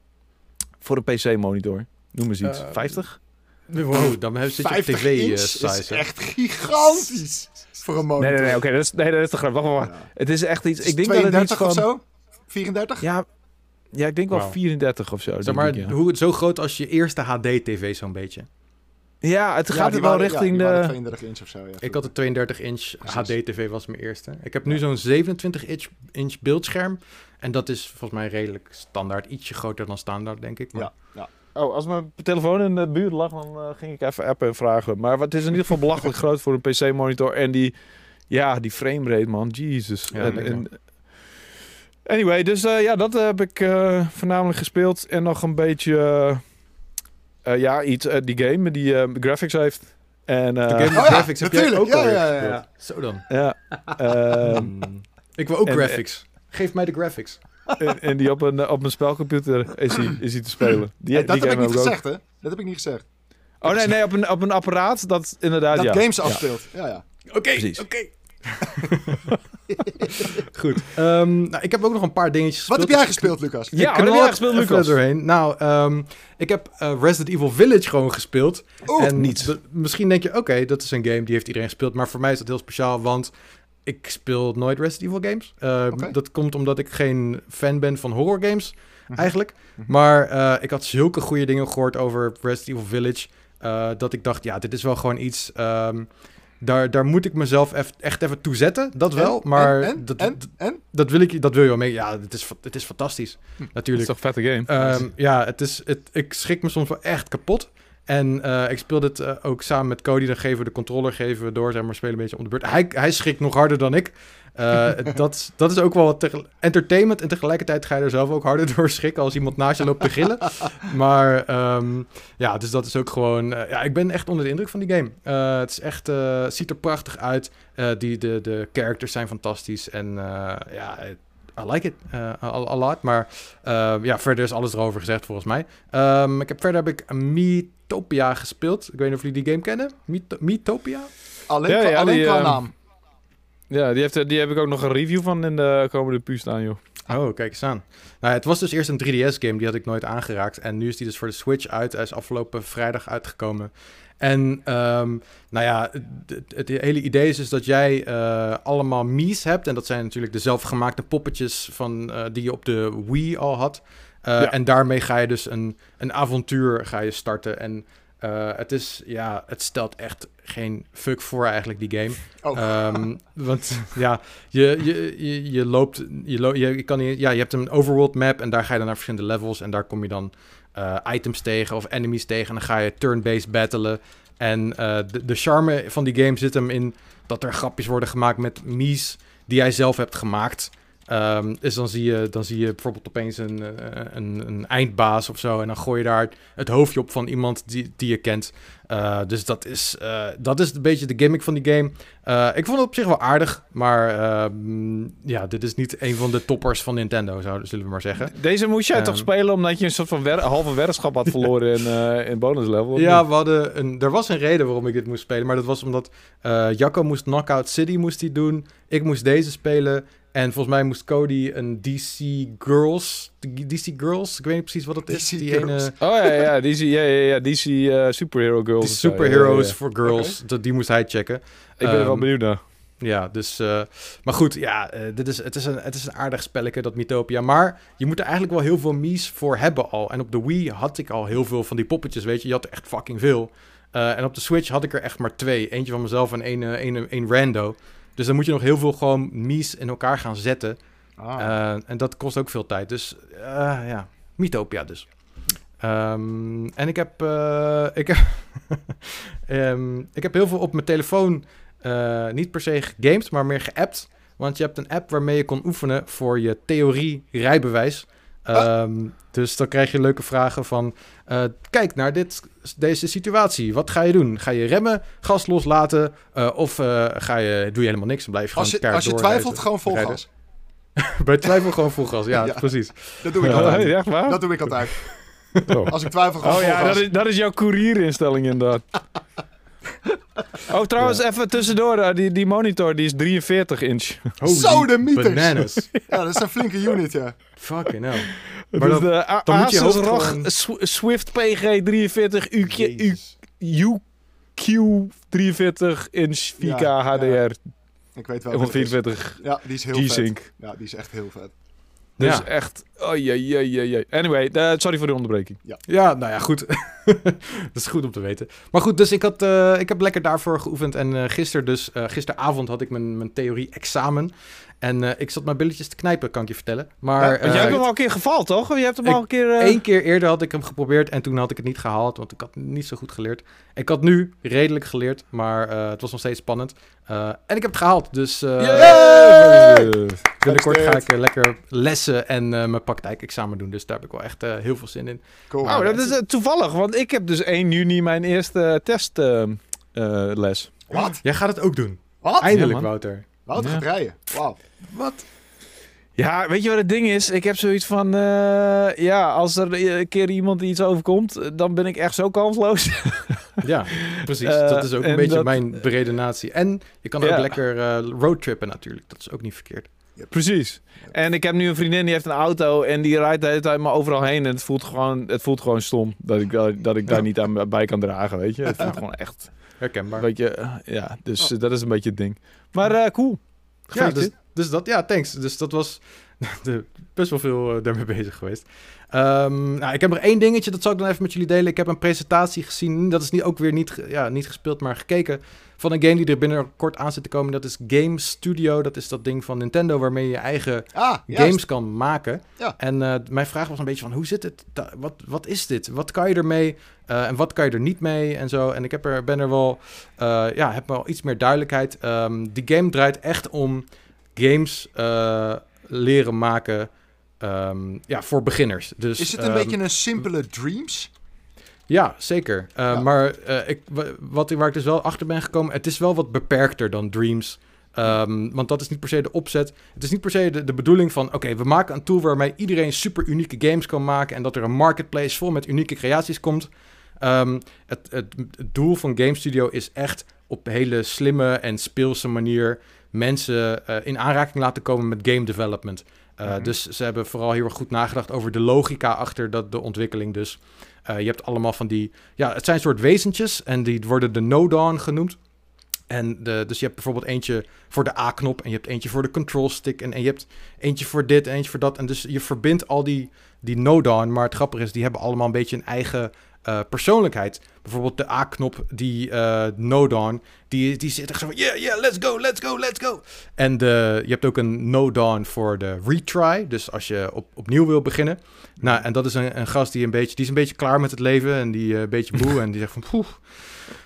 voor een PC-monitor? Noem eens iets. Eh, 50? Wow, dan heb- zit je op 50 tv inch eh, is echt gigantisch voor een monitor. Nee, nee, nee. Oké, dat, is, nee, dat is te groot. Wacht maar, wacht. Ja. Het is echt iets... Is Ik denk dat het iets 32 van... of zo? 34? Ja, ja, ik denk wel Wauw. 34 of zo. Zeg denk maar, ik, ja. hoe, zo groot als je eerste HD-tv zo'n beetje. Ja, het gaat er wel waren- ja, richting de... 32 inch of zo. Ja, Ik had een 32 inch. HD-tv was mijn eerste. Ik heb nu zo'n 27 inch, inch beeldscherm. En dat is volgens mij redelijk standaard. Ietsje groter dan standaard, denk ik. Maar Ja, ja. Oh, als mijn telefoon in de buurt lag, dan eh, ging ik even appen en vragen. Maar het is in ieder geval belachelijk groot voor een PC-monitor. En die, ja, die framerate, man. Jesus. Ja, En- lekker. en- anyway, dus eh, ja, dat heb ik eh, voornamelijk gespeeld. En nog een beetje, eh, ja, iets, eh, die game die eh, graphics heeft. En, eh, De game met Oh ja, graphics heb jij natuurlijk. ook Ja, ja, ja, ja. Zo dan. ja, ehm, Hmm. Ik wil ook en- graphics. Geef mij de graphics. en, en die op een, op een spelcomputer is hij is hij te spelen. Die, dat die heb ik niet ook. gezegd, hè? Dat heb ik niet gezegd. Oh nee, nee, op een, op een apparaat dat inderdaad, Dat ja. games Ja. afspeelt. Ja, ja. Oké, Precies. oké. Goed. Ehm, nou, ik heb ook nog een paar dingetjes Wat heb jij gespeeld, Lucas? Ja, ik wat heb knal jij er gespeeld, Lucas? doorheen. Nou, ehm, ik heb eh, Resident Evil Village gewoon gespeeld. Oeh, en niet. d- misschien denk je, oké, dat is een game die heeft iedereen gespeeld. Maar voor mij is dat heel speciaal, want ik speel nooit Resident Evil games. Eh, Oké. Dat komt omdat ik geen fan ben van horror games, Mhm. eigenlijk. Mhm. Maar eh, ik had zulke goede dingen gehoord over Resident Evil Village... eh, dat ik dacht, ja, dit is wel gewoon iets... ehm, daar, daar moet ik mezelf echt even toe zetten, dat wel. En? maar En? dat, En? dat, En? dat wil ik, dat wil je wel mee. Ja, het is, het is fantastisch, Hm. Dat is natuurlijk. toch een vette game? Ehm, ja, het is, het, ik schrik me soms wel echt kapot. En eh, ik speel dit eh, ook samen met Cody. Dan geven we de controller geven we door, zeg maar, spelen een beetje om de beurt. Hij, hij schrikt nog harder dan ik. Eh, dat, is- dat is ook wel wat entertainment. En tegelijkertijd ga je er zelf ook harder door schrikken als iemand naast je loopt te gillen. Maar ehm, ja, dus dat is ook gewoon... ja, ik ben echt onder de indruk van die game. Het is echt, ziet er prachtig uit. Die, de, de characters zijn fantastisch. En ja, I like it eh, a, a lot. Maar eh, ja, verder is alles erover gezegd volgens mij. Ehm, ik heb, verder heb ik Miitopia gespeeld. Ik weet niet of jullie die game kennen. Miito- Miitopia? Alleen, Ja, ja, alleen die, qua ehm, naam. Ja, die, heeft, die heb ik ook nog een review van in de komende puur staan, joh. Oh, kijk eens aan. Nou, het was dus eerst een 3DS-game, die had ik nooit aangeraakt. En nu is die dus voor de Switch uit. Hij is afgelopen vrijdag uitgekomen. En ehm, nou ja, het, het hele idee is dus dat jij eh, allemaal Mii's hebt. En dat zijn natuurlijk de zelfgemaakte poppetjes van, eh, die je op de Wii al had. Eh, Ja. En daarmee ga je dus een, een avontuur ga je starten. En het is, ja, het stelt echt geen fuck voor eigenlijk, die game. Oh. Um, want ja, je, je, je, je loopt, je, lo je, je, kan, ja, je hebt een overworld map en daar ga je dan naar verschillende levels en daar kom je dan uh, items tegen of enemies tegen en dan ga je turn-based battlen. En uh, de, de charme van die game zit hem in dat er grapjes worden gemaakt met mies die jij zelf hebt gemaakt. Um, dus dan zie, je, dan zie je bijvoorbeeld opeens een, een, een, eindbaas of zo. En dan gooi je daar het hoofdje op van iemand die, die je kent. Uh, dus dat is, uh, dat is een beetje de gimmick van die game. Uh, ik vond het op zich wel aardig. Maar ehm, ja, dit is niet een van de toppers van Nintendo, zou, zullen we maar zeggen. Deze moest jij toch spelen omdat je een soort van wer halve weddenschap had verloren in, in bonus level? Ja, we hadden een, er was een reden waarom ik dit moest spelen. Maar dat was omdat Jacco moest Knockout City moest die doen. Ik moest deze spelen. En volgens mij moest Cody een DC Girls. DC Girls? Ik weet niet precies wat het is. DC die Girls. ene. Oh ja, ja, DC, ja, ja, ja, DC uh, Superhero Girls. Die Superheroes for Girls. Okay. Die moest hij checken. Ik ben um, er wel benieuwd naar. Ja, dus. Uh, maar goed, ja, uh, dit is, het, is een, het is een aardig spelletje, dat Mythopia. Maar je moet er eigenlijk wel heel veel mies voor hebben al. En op de Wii had ik al heel veel van die poppetjes, weet je. Je had er echt fucking veel. Uh, en op de Switch had ik er echt maar twee. Eentje van mezelf en één, één, één rando. Dus dan moet je nog heel veel gewoon mies in elkaar gaan zetten. Ah. Uh, en dat kost ook veel tijd. Dus uh, ja, Mythopia dus. Um, en ik heb, uh, ik, heb um, ik heb heel veel op mijn telefoon niet per se gegamed, maar meer geappt. Want je hebt een app waarmee je kon oefenen voor je theorie rijbewijs. Ah. Um, dus dan krijg je leuke vragen van... Uh, kijk naar dit, deze situatie. Wat ga je doen? Ga je remmen, gas loslaten? Uh, of uh, ga je, doe je helemaal niks en blijf je gewoon Als je, als je twijfelt, gewoon vol rijden. gas. Bij twijfel gewoon vol gas, ja, Ja. precies. Dat doe ik altijd. Ja, echt waar? Dat doe ik altijd. Oh. Als ik twijfel, gewoon Oh vol ja, gas. dat is, dat is jouw courierinstelling inderdaad. Oh, trouwens, even tussendoor. eh, die, die monitor die is 43 inch. Holy Zo, de mieters. Bananas. Ja, dat is een flinke unit, ja. Fucking hell. Maar Maar dus dan- de A- dan moet je Asus hoofd ROG gewoon- Sw- Swift PG 43 UQ, Jezus. UQ 43 inch 4K Ja, HDR Ik weet wel wat het is. 144 Ja, die is heel vet. G-Sync. Ja, die is echt heel vet. Dus Ja. echt, oh jee, jee, jee, jee. Anyway, eh, sorry voor de onderbreking. Ja, nou ja, goed. dat is goed om te weten. Maar goed, dus ik, had, eh, ik heb lekker daarvoor geoefend. En eh gisteren dus, gisteravond had ik mijn, mijn theorie-examen. En eh, ik zat mijn billetjes te knijpen, kan ik je vertellen. Maar Ja, jij eh, hebt hem al een keer gevallen, toch? Je hebt hem ik- al een keer... eh, één keer eerder had ik hem geprobeerd en toen had ik het niet gehaald. Want ik had niet zo goed geleerd. Ik had nu redelijk geleerd, maar eh, het was nog steeds spannend. Eh, en ik heb het gehaald, dus... eh! Binnenkort ga ik eh, lekker lessen en eh, mijn praktijkexamen doen. Dus daar heb ik wel echt eh, heel veel zin in. Cool. Oh, dat is eh, toevallig, want ik heb dus 1 juni mijn eerste testles. Wat? Jij gaat het ook doen. Wat? Eindelijk. Wouter. Wouter Ja. gaat rijden. Wauw. Wat? Ja, weet je wat het ding is? Ik heb zoiets van, eh, ja, als er een keer iemand iets overkomt, dan ben ik echt zo kansloos. Ja, precies. Eh, dat is ook een en beetje dat- mijn beredenatie. En je kan Ja. ook lekker eh, roadtrippen natuurlijk. Dat is ook niet verkeerd. Precies. En ik heb nu een vriendin die heeft een auto en die rijdt de hele tijd maar overal heen. En het voelt gewoon, het voelt gewoon stom dat ik, dat, dat ik daar niet aan bij kan dragen, weet je. Het voelt gewoon echt, Herkenbaar. weet je, eh, ja. Dus eh, dat is een beetje het ding. Maar eh, cool. Ja, dus, dus dat, ja, thanks. Dus dat was best wel veel eh, daarmee bezig geweest. Ehm, nou, ik heb nog één dingetje, dat zal ik dan even met jullie delen. Ik heb een presentatie gezien, dat is niet, ook weer niet, ja, niet gespeeld, maar gekeken. Van een game die er binnenkort aan zit te komen. Dat is Game Studio. Dat is dat ding van Nintendo waarmee je je eigen Ah, games kan maken. Ja. En eh, mijn vraag was een beetje van, hoe zit het? wat, wat is dit? Wat kan je ermee? Eh, en wat kan je er niet mee? En zo. En ik heb er, ben er wel, eh, ja, heb wel iets meer duidelijkheid. Ehm, die game draait echt om games leren maken ehm, ja, voor beginners. Dus, Is het een ehm, beetje een simpele Dreams? ja, zeker. Uh, Ja. Maar uh, ik, wa- wat, waar ik dus wel achter ben gekomen, het is wel wat beperkter dan Dreams. Um, want dat is niet per se de opzet. Het is niet per se de, de bedoeling van... oké, we maken een tool waarmee iedereen super unieke games kan maken... en dat er een marketplace vol met unieke creaties komt. Um, het, het, het doel van Game Studio is echt op een hele slimme en speelse manier... mensen uh, in aanraking laten komen met game development. Uh, Mhm. Dus ze hebben vooral heel erg goed nagedacht over de logica achter dat, de ontwikkeling dus... Uh, je hebt allemaal van die... Ja, het zijn soort wezentjes en die worden de Nodon genoemd. En de, dus je hebt bijvoorbeeld eentje voor de A-knop en je hebt eentje voor de control stick en, en je hebt eentje voor dit en eentje voor dat. En dus je verbindt al die, die Nodon, maar het grappige is, die hebben allemaal een beetje een eigen uh, persoonlijkheid. Bijvoorbeeld de A-knop, die uh, No Dawn, die, die zit echt zo van... Yeah, yeah, let's go, let's go, let's go. En de, je hebt ook een No Dawn voor de retry. Dus als je op, opnieuw wil beginnen. Nou, en dat is een, een gast die een beetje... Die is een beetje klaar met het leven en die uh, een beetje moe. en die zegt van... Poef,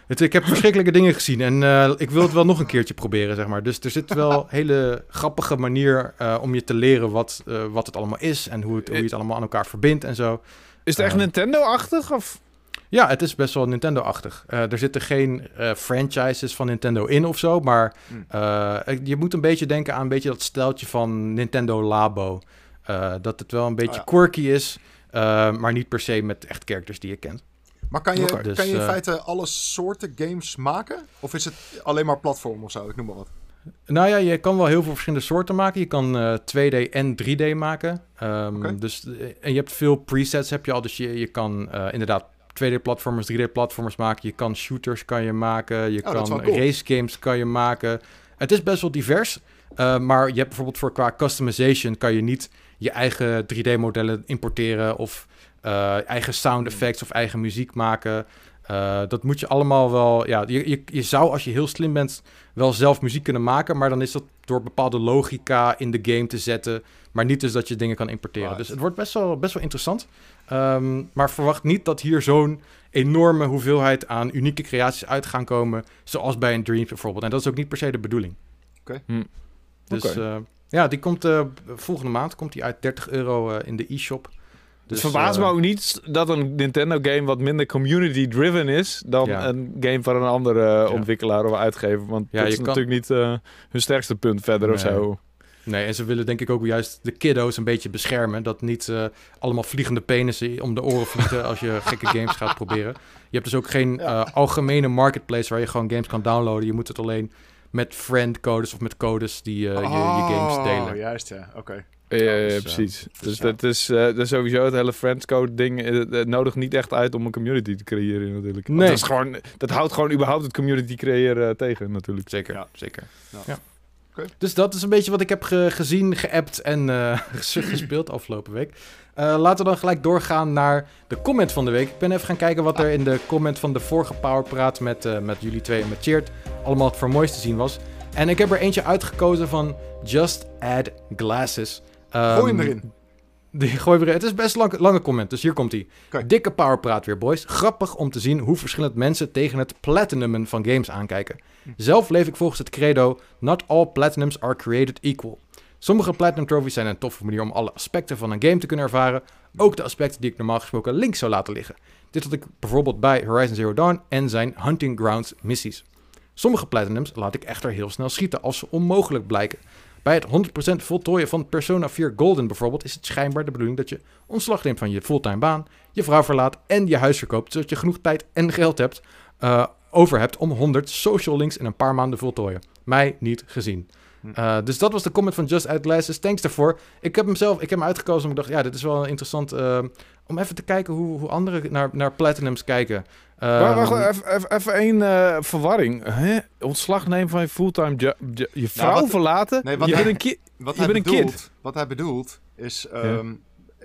het, ik heb verschrikkelijke dingen gezien en uh, ik wil het wel nog een keertje proberen, zeg maar. Dus er zit wel een hele grappige manier uh, om je te leren wat, uh, wat het allemaal is en hoe, het, hoe je het allemaal aan elkaar verbindt en zo. Is het echt Nintendo-achtig? Of? Ja, het is best wel Nintendo-achtig. er zitten geen franchises van Nintendo in of zo, maar hmm. je moet een beetje denken aan een beetje dat steltje van Nintendo Labo. dat het wel een beetje oh, ja. quirky is, maar niet per se met echt characters die je kent. Maar kan je, dus, kan je in feite alle soorten games maken? Of is het alleen maar platform of zo? Ik noem maar wat. Nou ja, je kan wel heel veel verschillende soorten maken. Je kan uh, 2D en 3D maken. Um, okay. dus, en je hebt veel presets heb je al. Dus je, je kan uh, inderdaad 2D-platformers, 3D-platformers maken. Je kan shooters kan je maken. Je oh, kan cool. race games kan je maken. Het is best wel divers. Uh, maar je hebt bijvoorbeeld voor qua customization... kan je niet je eigen 3D-modellen importeren... of uh, eigen sound effects of eigen muziek maken. Uh, dat moet je allemaal wel. Ja, je, je, je, zou als je heel slim bent wel zelf muziek kunnen maken. Maar dan is dat door bepaalde logica in de game te zetten. Maar niet dus dat je dingen kan importeren. Right. Dus het wordt best wel, best wel interessant. Um, maar verwacht niet dat hier zo'n enorme hoeveelheid aan unieke creaties uit gaan komen. Zoals bij een Dreams bijvoorbeeld. En dat is ook niet per se de bedoeling. Oké. Okay. Hm. Dus okay. uh, ja, die komt uh, volgende maand komt die uit 30 euro in de e-shop. Dus, het verbaast uh, me ook niet dat een Nintendo-game wat minder community-driven is dan ja. een game van een andere ja. ontwikkelaar of uitgever. Want ja, dat is kan... natuurlijk niet uh, hun sterkste punt verder nee. of zo. Nee, en ze willen denk ik ook juist de kiddo's een beetje beschermen. Dat niet allemaal vliegende penissen om de oren vliegen als je gekke games gaat proberen. Je hebt dus ook geen algemene marketplace waar je gewoon games kan downloaden. Je moet het alleen met friend codes of met codes die oh, je, je, games delen. juist ja, oké. Okay. Ja, ja, ja, precies. Dus, dat, is, uh, dat is sowieso het hele friendscode ding. Het, het nodigt niet echt uit om een community te creëren natuurlijk. Nee. Dat, is gewoon, dat houdt gewoon überhaupt het community creëren uh, tegen natuurlijk. Zeker, ja. zeker. Ja. Okay. Dus dat is een beetje wat ik heb ge gezien, geappt en uh, gespeeld afgelopen week. Uh, laten we dan gelijk doorgaan naar de comment van de week. Ik ben even gaan kijken wat er in de comment van de vorige Powerpraat met, uh, met jullie twee en met Cheert allemaal voor moois te zien was. En ik heb er eentje uitgekozen van Just Add Glasses. Um, gooi hem erin. Die gooi erin. Het is best lang, lange comment, dus hier komt hij. Okay. Dikke powerpraat weer, boys. Grappig om te zien hoe verschillend mensen tegen het platinumen van games aankijken. Hm. Zelf leef ik volgens het credo: Not all platinums are created equal. Sommige platinum trophies zijn een toffe manier om alle aspecten van een game te kunnen ervaren. Ook de aspecten die ik normaal gesproken links zou laten liggen. Dit had ik bijvoorbeeld bij Horizon Zero Dawn en zijn Hunting Grounds missies. Sommige platinums laat ik echter heel snel schieten als ze onmogelijk blijken. Bij het 100% voltooien van Persona 4 Golden bijvoorbeeld is het schijnbaar de bedoeling dat je ontslag neemt van je fulltime baan, je vrouw verlaat en je huis verkoopt, zodat je genoeg tijd en geld hebt, uh, over hebt om 100 social links in een paar maanden voltooien. Mij niet gezien. Uh, dus dat was de comment van Just Add Glasses. Thanks daarvoor. Ik heb hem zelf, ik heb hem uitgekozen omdat ik dacht, ja, dit is wel interessant uh, om even te kijken hoe, hoe anderen naar, naar Platinums kijken. Maar wacht, ehm, even, één uh, verwarring. Hè? Ontslag nemen van je fulltime job. Je vrouw nou, wat, verlaten. Nee, wat je hij, bent een, wat je bent een bedoelt, kid. Wat hij bedoelt is... Um,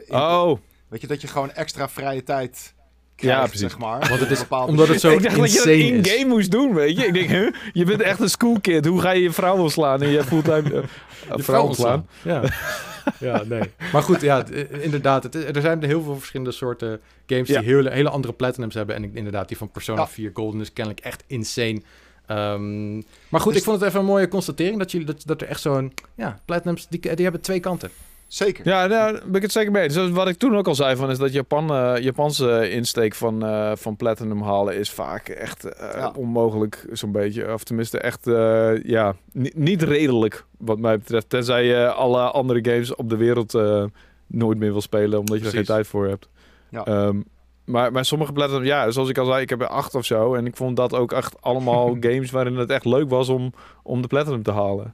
ja. Oh. Weet je, dat je gewoon extra vrije tijd krijgt, ja, precies. zeg maar. Want het is, omdat het zo Ik dacht dat je dat in-game moest doen, weet je. Ik denk, huh? je bent echt een schoolkid. Hoe ga je je vrouw ontslaan en je fulltime uh, je vrouw ontslaan? Ja. ja, nee. Maar goed, ja, inderdaad. Het, er zijn heel veel verschillende soorten games die hele, hele andere platinums hebben. En inderdaad, die van Persona ja. 4 Golden is kennelijk echt insane. Um, maar goed, dus ik vond het even een mooie constatering dat, jullie, dat, dat er echt zo'n... Ja, platinums, die, die hebben twee kanten. Zeker. Ja, daar ben ik het zeker mee. Dus wat ik toen ook al zei, van, is dat Japan, uh, Japanse insteek van, uh, van Platinum halen is vaak echt uh, ja. onmogelijk, zo'n beetje. Of tenminste echt, ja, niet redelijk, wat mij betreft. Tenzij je alle andere games op de wereld nooit meer wil spelen, omdat je Precies. er geen tijd voor hebt. Ja. Um, maar, maar sommige Platinum, ja, zoals ik al zei, ik heb er acht of zo. En ik vond dat ook echt allemaal games waarin het echt leuk was om, om de Platinum te halen.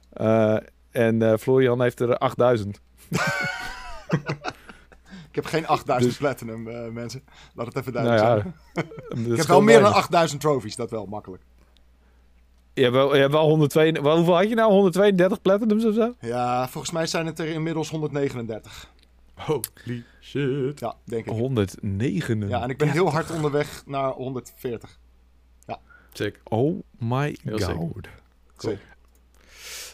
en Florian heeft er 8000. ik heb geen 8000 dus... platinum, uh, mensen. Laat het even duidelijk nou ja, zijn. ik heb wel meer dan 8000 trophies, dat wel, makkelijk. Je hebt wel, je hebt wel 102, hoeveel had je nou? 132 platinums of zo? Ja, volgens mij zijn het er inmiddels 139. Holy shit. Ja, denk ik. 109. Ja, en ik ben heel hard onderweg naar 140. Sick. Oh my Heel god. Zeker.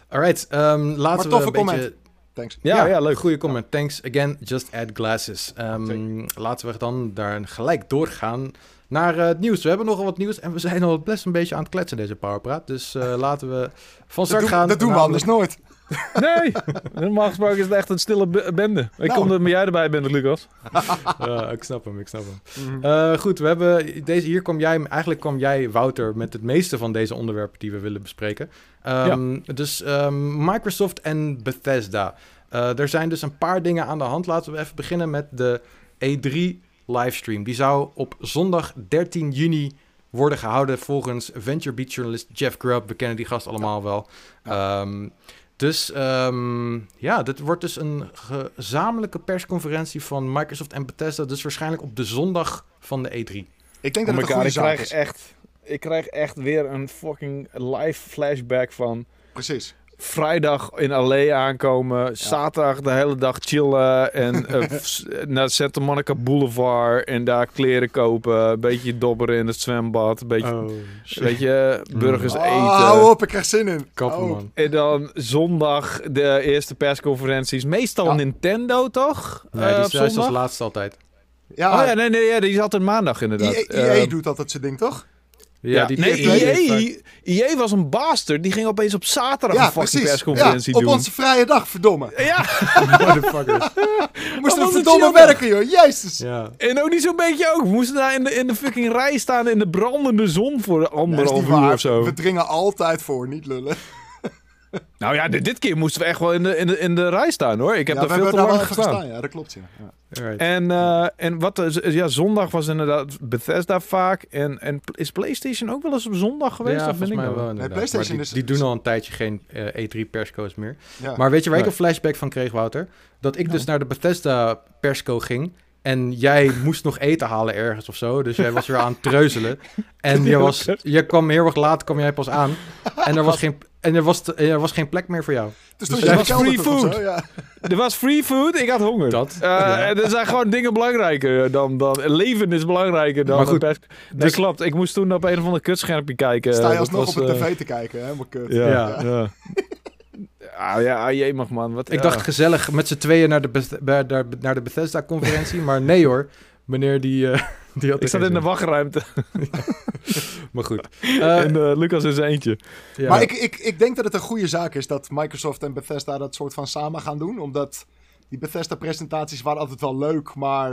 Alright, ehm, laten we toffe een beetje... comment. Thanks. Ja, ja, leuk. Goede comment. Thanks again. Just add glasses. Ehm, laten we dan daar gelijk doorgaan naar eh, het nieuws. We hebben nogal wat nieuws en we zijn al best een beetje aan het kletsen deze Powerpraat. Dus eh, laten we van start gaan. dat doen we anders nooit. Nee, normaal gesproken is het echt een stille be- bende. Ik Nou. kom dat jij erbij bent, Lucas. Ik snap hem, ik snap hem. Mhm. Eh, goed, we hebben deze, hier kwam jij, eigenlijk kwam jij, Wouter, met het meeste van deze onderwerpen die we willen bespreken. Ehm, Dus ehm, Microsoft en Bethesda. Eh, er zijn dus een paar dingen aan de hand. Laten we even beginnen met de E3 livestream. Die zou op zondag 13 juni worden gehouden volgens Venture Beat journalist Jeff Grubb. We kennen die gast allemaal wel. Ehm, dus ehm, ja, dit wordt dus een gezamenlijke persconferentie van Microsoft en Bethesda. Dus waarschijnlijk op de zondag van de E E3. Ik denk Oh dat het een goede zaak is. echt... Ik krijg echt weer een fucking live flashback van Precies. vrijdag in Allee aankomen, zaterdag de hele dag chillen en eh, naar Santa Monica Boulevard en daar kleren kopen, een beetje dobberen in het zwembad, een beetje, Oh, weet je, burgers Oh, eten. hou op, ik krijg zin in. Kappen, Oh. man. En dan zondag de eerste persconferenties. Meestal Ja. Nintendo, toch? Nee, Eh, die op is juist als zondag? laatste altijd. Ja, Oh ja, nee, nee, ja, die zat er maandag inderdaad. EA, Eh, EA doet altijd zijn ding, toch? Ja, die nee, EA was een bastard. Die ging opeens op zaterdag Ja, een fucking persconferentie ja, op doen. onze vrije dag, verdomme. Ja, Motherfuckers. We moesten het verdomme werken, joh. Jezus. Ja. en ook niet zo'n beetje ook. We moesten daar in de, in de fucking rij staan in de brandende zon voor is anderhalf uur of zo. We dringen altijd voor, niet lullen. Nou ja, dit, dit keer moesten we echt wel in de, in de, in de rij staan hoor. Ik heb ja, we daar veel te lang gestaan. gestaan. Ja, dat klopt, ja. ja. En, eh, en wat, is- ja, zondag was inderdaad Bethesda vaak. En, en is PlayStation ook wel eens op zondag geweest? ja, of ben volgens ik mij wel inderdaad. PlayStation Maar is- die, die doen al een tijdje geen eh, E3-persco's meer. ja. Maar weet je waar ik Nee. een flashback van kreeg, Wouter? Dat ik dus naar de Bethesda persco ging. En jij moest nog eten halen ergens of zo. Dus jij was weer aan het treuzelen. En je, was, je kwam heel erg laat, kwam jij pas aan. En er was geen, en er was, te- er was geen plek meer voor jou. dus dus toen je er was free food. zo, ja. Er was free food, ik had honger. Dat. Eh, Ja. en Er zijn gewoon dingen belangrijker dan, dan... Leven is belangrijker dan... Maar goed, nee, dus- klopt. Ik moest toen op een of ander kutschermpje kijken. Sta je alsnog was, op het eh, tv te kijken, hè? Maar kut. Ja, Ja. ja. Ah, ja, ah, jee mag man. Wat, Ik ja. dacht gezellig met z'n tweeën naar de, Beth- bij- naar, naar de Bethesda-conferentie. maar nee hoor, meneer die, eh, die had Ik zat in de wachtruimte Maar goed. Eh, en eh, Lucas zijn eentje. ja. Maar ik, ik, ik denk dat het een goede zaak is dat Microsoft en Bethesda dat soort van samen gaan doen. Omdat die Bethesda-presentaties waren altijd wel leuk, maar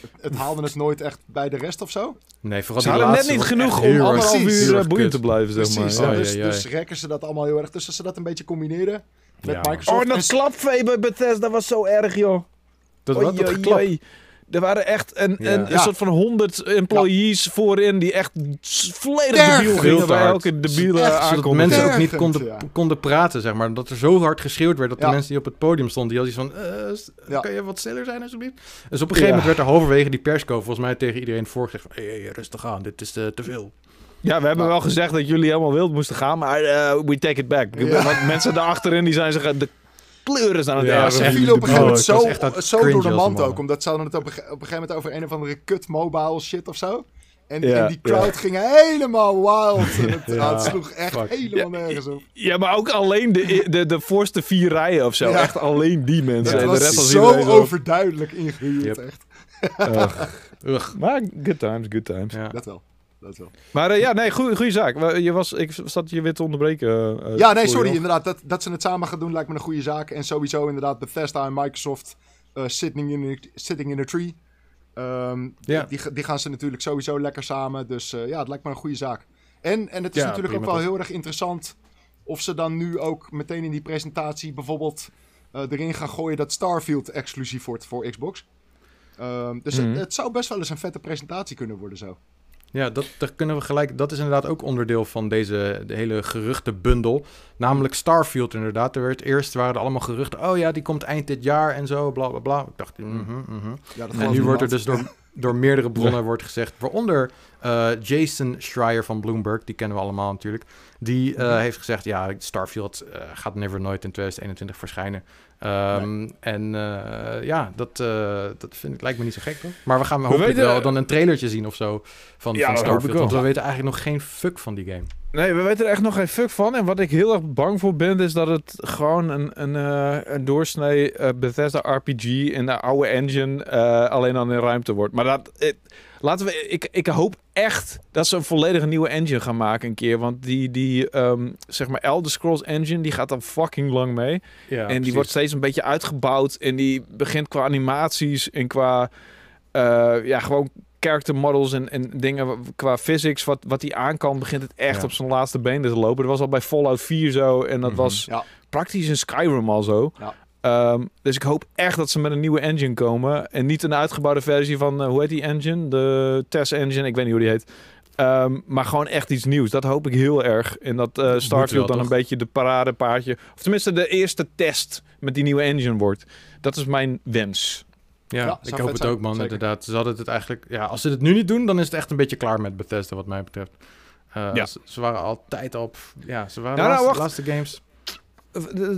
het, het haalde het nooit echt bij de rest of zo. Nee, vooral Ze die hadden net niet was genoeg om anderhalf uur eh, boeiend te blijven, zeg Precies, maar. ja. dus, dus rekken ze dat allemaal heel erg. Dus als ze dat een beetje combineren met Ja. Microsoft. Oh, en en dat s- klapvee bij Bethesda was zo erg, joh. Dat, wat, Oei, dat. Er waren echt een, Ja. een, een Ja. soort van honderd employees voorin die echt volledig debiel Veel gingen bij elke debiele Zodat aankondiging. mensen ook niet konden, ja. konden praten, zeg maar. Dat er zo hard geschreeuwd werd dat Ja. de mensen die op het podium stonden, die hadden iets van... eh, Ja. Kan je wat stiller zijn, alsjeblieft? Dus op een gegeven Ja. moment werd er halverwege die persco volgens mij tegen iedereen voorgezegd van... Hey, hey, rustig aan, dit is eh, te veel. Ja, we hebben wel gezegd dat jullie helemaal wild moesten gaan, maar eh, we take it back. Ja. Want mensen daarachterin die zijn zich de kleuren aan het Ja, vielen op een gegeven zo, het zo door de mand man. ook. Omdat ze hadden het op een, op een gegeven moment over een of andere kut mobile shit of zo. En, Ja, en die crowd ging helemaal wild. En het, Ja, het sloeg echt fuck. helemaal nergens op. Ja, maar ook alleen de, de, de voorste vier rijen of zo. Ja. Echt alleen die mensen. Het en was de rest was zo overduidelijk ingehuurd, Yep. echt. Ugh. Ugh. Maar good times, good times. Ja. Dat wel. Dat wel. Maar eh, ja, nee, goede goede zaak. Wa- Je was, ik zat je weer te onderbreken. eh, Ja, nee, sorry. Inderdaad, dat, dat ze het samen gaan doen lijkt me een goede zaak. En sowieso inderdaad Bethesda en Microsoft eh, sitting, in a, sitting in a tree. Ehm, Ja. die, die gaan ze natuurlijk sowieso lekker samen. Dus eh, ja, het lijkt me een goede zaak. En, en het is Ja, natuurlijk ook wel heel erg interessant of ze dan nu ook meteen in die presentatie bijvoorbeeld eh, erin gaan gooien dat Starfield exclusief wordt voor Xbox. Ehm, dus Mhm. het, het zou best wel eens een vette presentatie kunnen worden zo. Ja, dat, daar kunnen we gelijk. Dat is inderdaad ook onderdeel van deze de hele geruchtenbundel. Namelijk Starfield, inderdaad. Er werd eerst waren er allemaal geruchten. Oh ja, die komt eind dit jaar en zo. Bla bla bla. Ik dacht, mhm, mhm. Ja, dat En nu wordt er dus door, door meerdere bronnen wordt gezegd. Waaronder Uh, Jason Schreier van Bloomberg, die kennen we allemaal natuurlijk. Die uh, heeft gezegd, ja, Starfield uh, gaat never nooit in 2021 verschijnen. Um, nee. En ja, dat, dat vind ik, lijkt me niet zo gek, toch? Maar we gaan we hopelijk weten, wel dan een trailertje zien of zo van, ja, van Starfield. Want we weten eigenlijk nog geen fuck van die game. Nee, we weten er echt nog geen fuck van. En wat ik heel erg bang voor ben, is dat het gewoon een, een, uh, een doorsnee Bethesda RPG in de oude engine alleen dan in ruimte wordt. Maar dat, it, laten we, ik, ik hoop echt dat ze een volledige nieuwe engine gaan maken een keer. Want die, die um, zeg maar Elder Scrolls engine, die gaat dan fucking lang mee. Ja, en die wordt steeds een beetje uitgebouwd. En die begint qua animaties en qua, ja, gewoon character models en, en dingen qua physics, wat, wat hij aan kan, begint het echt op zijn laatste benen te lopen. Dat was al bij Fallout 4 zo en dat mm -hmm. was ja. praktisch in Skyrim al zo. Ja. Um, dus ik hoop echt dat ze met een nieuwe engine komen. En niet een uitgebouwde versie van, uh, hoe heet die engine? De Test Engine, ik weet niet hoe die heet. Um, maar gewoon echt iets nieuws. Dat hoop ik heel erg. En dat uh, Starfield dan toch? een beetje de paradepaardje... Of tenminste de eerste test met die nieuwe engine wordt. Dat is mijn wens. Ja, ja ik hoop het ook, man. Zeker. Inderdaad. Ze hadden het eigenlijk. Ja, als ze het nu niet doen, dan is het echt een beetje klaar met Bethesda, wat mij betreft. Uh, ja. ze, ze, waren altijd op. Ja, ze waren laatste, nou, laatste games.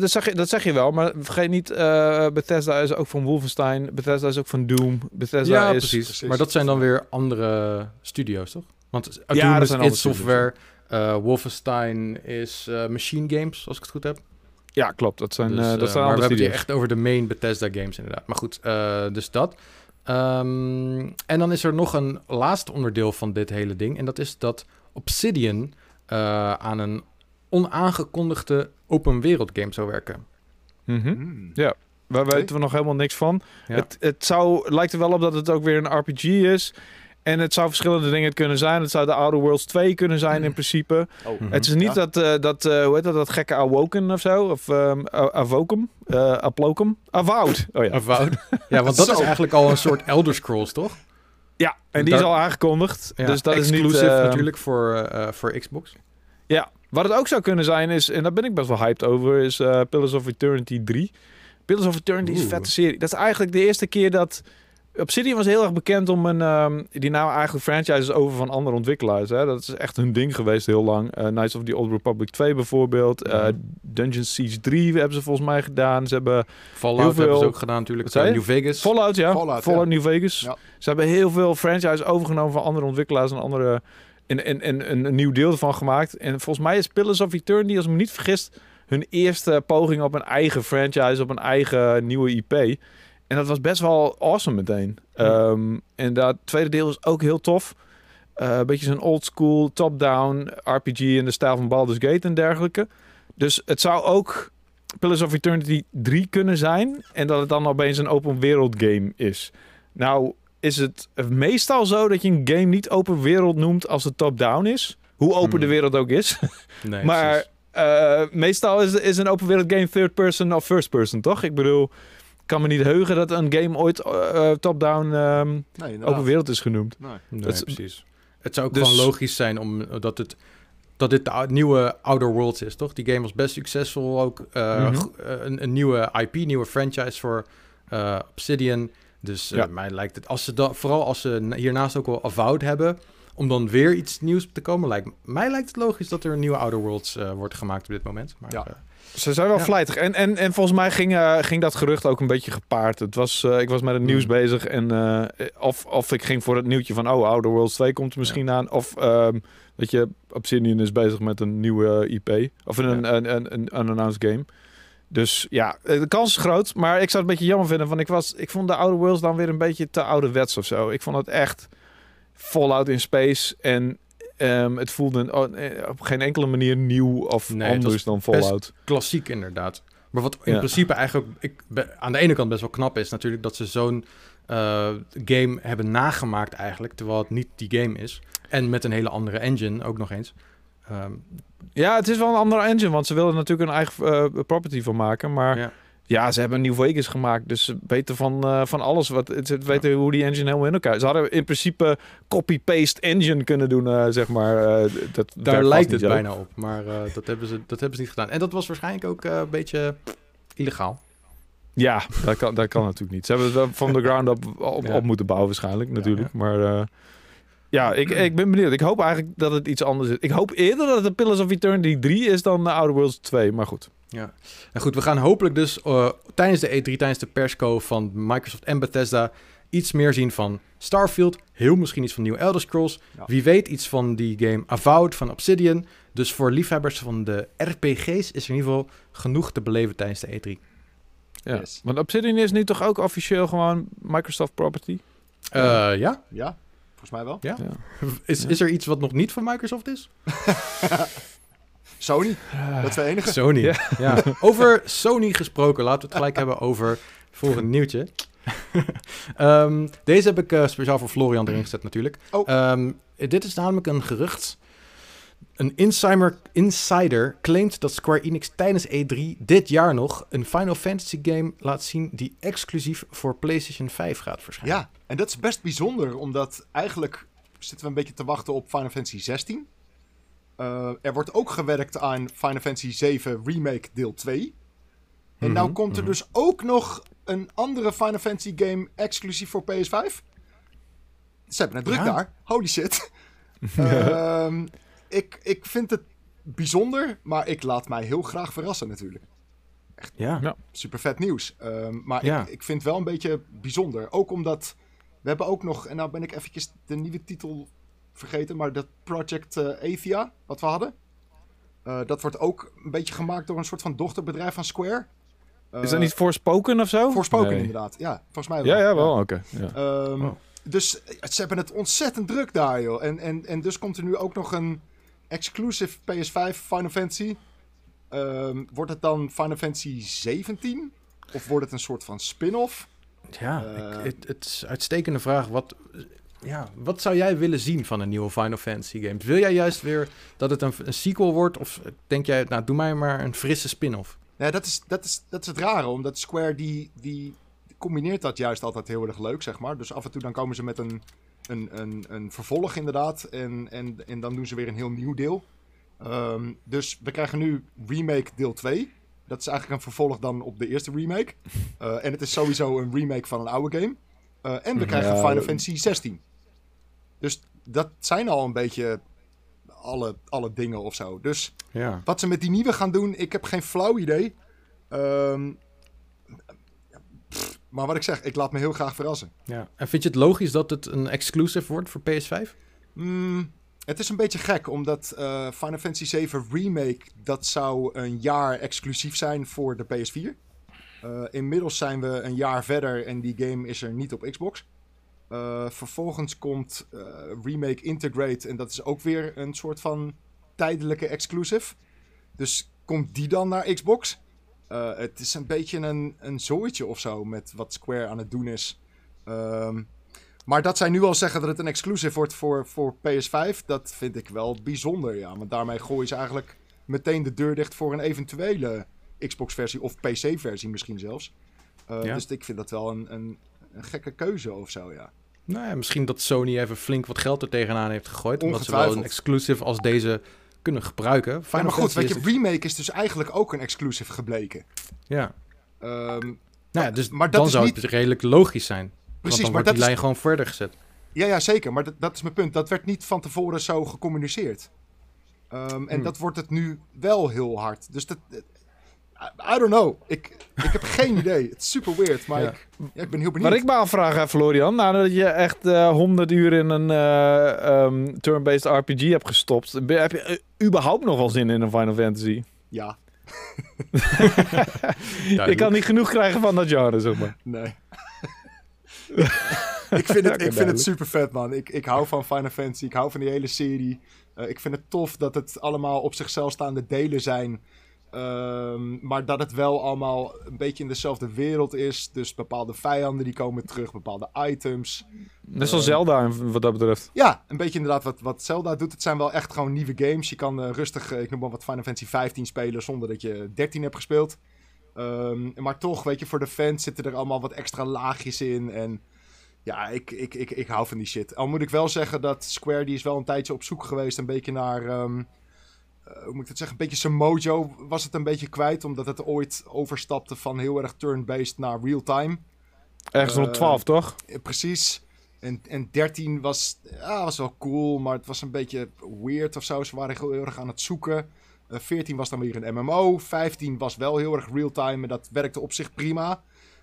Dat zeg, je, dat zeg je wel, maar vergeet niet, uh, Bethesda is ook van Wolfenstein. Bethesda is ook van Doom. Bethesda ja, is... Precies. precies. Maar dat zijn dan weer andere studio's, toch? Want ja, Doom is id Software. Uh, Wolfenstein is uh, Machine Games, als ik het goed heb. Ja, klopt. Dat zijn, dus, uh, dat zijn maar we hebben het echt over de main Bethesda games inderdaad. Maar goed, uh, dus dat. Um, en dan is er nog een laatste onderdeel van dit hele ding. En dat is dat Obsidian uh, aan een onaangekondigde open wereld game zou werken. Mm -hmm. Ja, waar weten we nog helemaal niks van. Ja. Het, het zou, lijkt er wel op dat het ook weer een RPG is. En het zou verschillende dingen kunnen zijn. Het zou de Outer Worlds 2 kunnen zijn in principe. Oh. Het is niet ja. dat, uh, dat uh, hoe heet dat, dat gekke Awoken of zo. Of um, Avokum. Uh, Aplokum. Avowed. Oh ja. Avowed. ja, want dat is eigenlijk al een soort Elder Scrolls, toch? Ja, en die Daar... is al aangekondigd. Ja, dus dat exclusive is niet, natuurlijk voor, voor Xbox. Ja, wat het ook zou kunnen zijn is, en daar ben ik best wel hyped over, is Pillars of Eternity 3. Pillars of Eternity is een vette serie. Dat is eigenlijk de eerste keer dat Obsidian was heel erg bekend om een... Um, die nou eigenlijk franchises over van andere ontwikkelaars. Hè? Dat is echt hun ding geweest heel lang. Uh, Knights of the Old Republic 2 bijvoorbeeld. Uh, mm. Dungeon Siege 3 hebben ze volgens mij gedaan. Ze hebben Fallout heel veel... hebben ze ook gedaan natuurlijk. Uh, New Vegas. Fallout, ja. Fallout, Fallout ja. New Vegas. Ja. Ze hebben heel veel franchises overgenomen van andere ontwikkelaars en andere... En, en, en een, een nieuw deel ervan gemaakt. En volgens mij is Pillars of Eternity, als ik me niet vergis... hun eerste poging op een eigen franchise, op een eigen nieuwe IP... En dat was best wel awesome meteen. Ja. Um, en dat tweede deel is ook heel tof. Uh, een beetje zo'n old school, top-down RPG in de stijl van Baldur's Gate en dergelijke. Dus het zou ook Pillars of Eternity 3 kunnen zijn. En dat het dan opeens een open wereld game is. Nou is het meestal zo dat je een game niet open wereld noemt als het top-down is. Hoe open hmm. de wereld ook is. Nee, maar uh, meestal is, is een open wereld game third person of first person, toch? Ik bedoel kan me niet heugen dat een game ooit uh, top-down um, nee, open wereld is genoemd. Nee, nee dat is, precies. Het zou ook dus, gewoon logisch zijn omdat het dat dit de nieuwe Outer Worlds is, toch? Die game was best succesvol ook. Uh, mm -hmm. een, een, nieuwe IP, nieuwe franchise voor uh, Obsidian. Dus ja. mij lijkt het, als ze dat, vooral als ze hiernaast ook wel Avowed hebben, om dan weer iets nieuws te komen, lijkt mij lijkt het logisch dat er een nieuwe Outer Worlds uh, wordt gemaakt op dit moment. Maar, ja. Ze zijn wel ja. vlijtig. En, en, en volgens mij ging, uh, ging dat gerucht ook een beetje gepaard. Het was, uh, ik was met het nieuws mm. bezig. En uh, of, of ik ging voor het nieuwtje van... Oh, Outer Worlds 2 komt er misschien ja. aan. Of um, dat je, Obsidian is bezig met een nieuwe IP. Of een, ja. een, een, een unannounced game. Dus ja, de kans is groot. Maar ik zou het een beetje jammer vinden. Want ik, was, ik vond de Outer Worlds dan weer een beetje te ouderwets of zo. Ik vond het echt Fallout in space. En Um, het voelde oh, op geen enkele manier nieuw of nee, anders dan Fallout. Klassiek inderdaad. Maar wat in ja. principe eigenlijk ik, aan de ene kant best wel knap is, natuurlijk dat ze zo'n uh, game hebben nagemaakt eigenlijk, terwijl het niet die game is. En met een hele andere engine ook nog eens. Um, ja, het is wel een andere engine, want ze wilden natuurlijk een eigen uh, property van maken, maar... Ja. Ja, ze hebben een nieuw Vegas gemaakt, dus weten van, uh, van alles. Wat, ze weten ja. hoe die engine helemaal in elkaar... Ze hadden in principe copy-paste engine kunnen doen, uh, zeg maar. Dat, Daar lijkt het bijna op, maar dat, hebben ze, dat hebben ze niet gedaan. En dat was waarschijnlijk ook een beetje illegaal. Ja, dat kan, dat kan natuurlijk niet. Ze hebben het van de ground up op, ja. op moeten bouwen waarschijnlijk, natuurlijk. Maar Ja, ik, ik ben benieuwd. Ik hoop eigenlijk dat het iets anders is. Ik hoop eerder dat het de Pillars of Eternity 3 is dan de Outer Worlds 2, maar goed. Ja, en goed, we gaan hopelijk dus uh, tijdens de E3, tijdens de persco van Microsoft en Bethesda iets meer zien van Starfield. Heel misschien iets van nieuwe Elder Scrolls. Ja. Wie weet iets van die game Avowed van Obsidian. Dus voor liefhebbers van de RPG's is er in ieder geval genoeg te beleven tijdens de E3. Ja, yes. want Obsidian is nu toch ook officieel gewoon Microsoft property? Uh, ja. Ja, volgens mij wel. Ja. ja. Is, is er iets wat nog niet van Microsoft is? Sony. Dat is de enige. Sony. Ja. ja. Over Sony gesproken, laten we het gelijk hebben over volgende nieuwtje. um, deze heb ik uh, speciaal voor Florian erin gezet natuurlijk. Oh. Um, dit is namelijk een gerucht. Een insider, insider claimt dat Square Enix tijdens E3 dit jaar nog een Final Fantasy game laat zien die exclusief voor PlayStation 5 gaat verschijnen. Ja, en dat is best bijzonder, omdat eigenlijk zitten we een beetje te wachten op Final Fantasy 16. Uh, er wordt ook gewerkt aan Final Fantasy 7 Remake deel 2. En mm -hmm, nou komt er -hmm. dus ook nog een andere Final Fantasy game exclusief voor PS5. Ze hebben het druk ja. daar. Holy shit. uh, ik, ik vind het bijzonder, maar ik laat mij heel graag verrassen natuurlijk. Echt ja. ja. super vet nieuws. Uh, maar ja. ik, ik vind het wel een beetje bijzonder. Ook omdat we hebben ook nog, en nou ben ik eventjes de nieuwe titel vergeten, maar dat Project uh, Athia, wat we hadden. Uh, dat wordt ook een beetje gemaakt door een soort van dochterbedrijf van Square. Uh, is dat niet Forspoken of zo? Forspoken nee. inderdaad, ja. Volgens mij wel. Ja, ja, wel, oké. Okay. Ja. Um, oh. Dus ze hebben het ontzettend druk daar, joh. En, en, en dus komt er nu ook nog een exclusive PS5 Final Fantasy. Um, wordt het dan Final Fantasy 17? Of wordt het een soort van spin-off? Ja, ik, het, het is een uitstekende vraag. Wat, ja, wat zou jij willen zien van een nieuwe Final Fantasy game? Wil jij juist weer dat het een, een sequel wordt? Of denk jij, nou, doe mij maar een frisse spin-off? Ja, dat is, dat, is, dat is het rare, omdat Square die, die combineert dat juist altijd heel erg leuk, zeg maar. Dus af en toe dan komen ze met een, een, een, een vervolg inderdaad. En, en, en dan doen ze weer een heel nieuw deel. Um, dus we krijgen nu remake deel 2. Dat is eigenlijk een vervolg dan op de eerste remake. Uh, en het is sowieso een remake van een oude game. Uh, en we krijgen ja, Final Fantasy 16. Dus dat zijn al een beetje alle, alle dingen of zo. Dus ja. wat ze met die nieuwe gaan doen, ik heb geen flauw idee. Um, pff, maar wat ik zeg, ik laat me heel graag verrassen. Ja. En vind je het logisch dat het een exclusive wordt voor PS5? Mm, het is een beetje gek, omdat uh, Final Fantasy 7 Remake, dat zou een jaar exclusief zijn voor de PS4. Uh, inmiddels zijn we een jaar verder en die game is er niet op Xbox. Uh, vervolgens komt Remake Integrate en dat is ook weer een soort van tijdelijke exclusive. Dus komt die dan naar Xbox? Uh, het is een beetje een, een zooitje of zo met wat Square aan het doen is. Um, maar dat zij nu al zeggen dat het een exclusive wordt voor, voor PS5, dat vind ik wel bijzonder, ja. Want daarmee gooien ze eigenlijk meteen de deur dicht voor een eventuele Xbox-versie of PC-versie misschien zelfs. Uh, ja. Dus ik vind dat wel een, een, een gekke keuze of zo, ja. Nou ja, misschien dat Sony even flink wat geld er tegenaan heeft gegooid. Omdat ze wel een exclusive als deze kunnen gebruiken. Final ja, maar goed, weet je, remake is dus eigenlijk ook een exclusive gebleken. Ja. Um, nou ja, dus maar dan zou niet... het redelijk logisch zijn. Precies, Want dan maar wordt dat die lijn is... gewoon verder gezet. Ja, ja, zeker. Maar dat, dat is mijn punt. Dat werd niet van tevoren zo gecommuniceerd. Um, en hmm. dat wordt het nu wel heel hard. Dus dat, I don't know. Ik, ik heb geen idee. Het is super weird, maar ja. Ik, ja, ik ben heel benieuwd. Wat ik me afvraag, Florian, nadat je echt uh, 100 uur in een uh, um, turn-based RPG hebt gestopt, heb je uh, überhaupt nog wel zin in een Final Fantasy? Ja. je kan niet genoeg krijgen van dat genre, zeg maar. Nee. ik vind het, ik vind het super vet, man. Ik, ik hou van Final Fantasy. Ik hou van die hele serie. Uh, ik vind het tof dat het allemaal op zichzelf staande delen zijn. Um, maar dat het wel allemaal een beetje in dezelfde wereld is. Dus bepaalde vijanden die komen terug, bepaalde items. Net zoals uh, Zelda wat dat betreft. Ja, een beetje inderdaad wat, wat Zelda doet. Het zijn wel echt gewoon nieuwe games. Je kan uh, rustig, ik noem maar wat Final Fantasy 15 spelen zonder dat je 13 hebt gespeeld. Um, maar toch, weet je, voor de fans zitten er allemaal wat extra laagjes in. En ja, ik, ik, ik, ik hou van die shit. Al moet ik wel zeggen dat Square, die is wel een tijdje op zoek geweest, een beetje naar... Um, uh, hoe moet ik het zeggen? Een beetje zijn mojo was het een beetje kwijt. Omdat het ooit overstapte van heel erg turn-based naar real-time. Ergens rond 12, toch? Precies. En, en 13 was, ja, was wel cool, maar het was een beetje weird of zo. Ze waren heel erg aan het zoeken. 14 was dan weer een MMO. 15 was wel heel erg real-time en dat werkte op zich prima.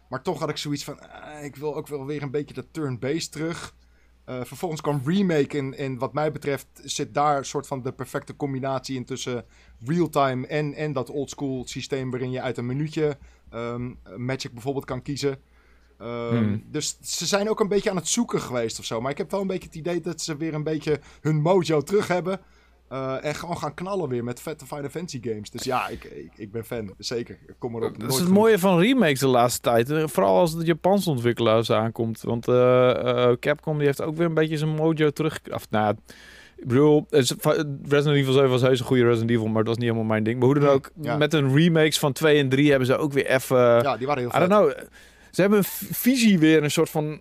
Maar toch had ik zoiets van, ik wil ook wel weer een beetje de turn-based terug. Uh, vervolgens kwam Remake en, en wat mij betreft zit daar een soort van de perfecte combinatie in tussen real-time en, en dat oldschool systeem waarin je uit een minuutje um, Magic bijvoorbeeld kan kiezen. Um, Dus ze zijn ook een beetje aan het zoeken geweest of zo. Maar ik heb wel een beetje het idee dat ze weer een beetje hun mojo terug hebben. Uh, en gewoon gaan knallen weer met vette Final Fantasy games. Dus ja, ik, ik, ik ben fan. Zeker. Ik kom erop. Dat is het mooie van remakes de laatste tijd. Vooral als het Japanse ontwikkelaars aankomt. Want uh, uh, Capcom die heeft ook weer een beetje zijn mojo terug... Of, nou, ik bedoel, Resident Evil 7 was heus een goede Resident Evil, maar dat was niet helemaal mijn ding. Maar hoe dan ook, ja. met een remakes van 2 en 3 hebben ze ook weer even... Ja, die waren heel vet. I don't know. Ze hebben een visie weer een soort van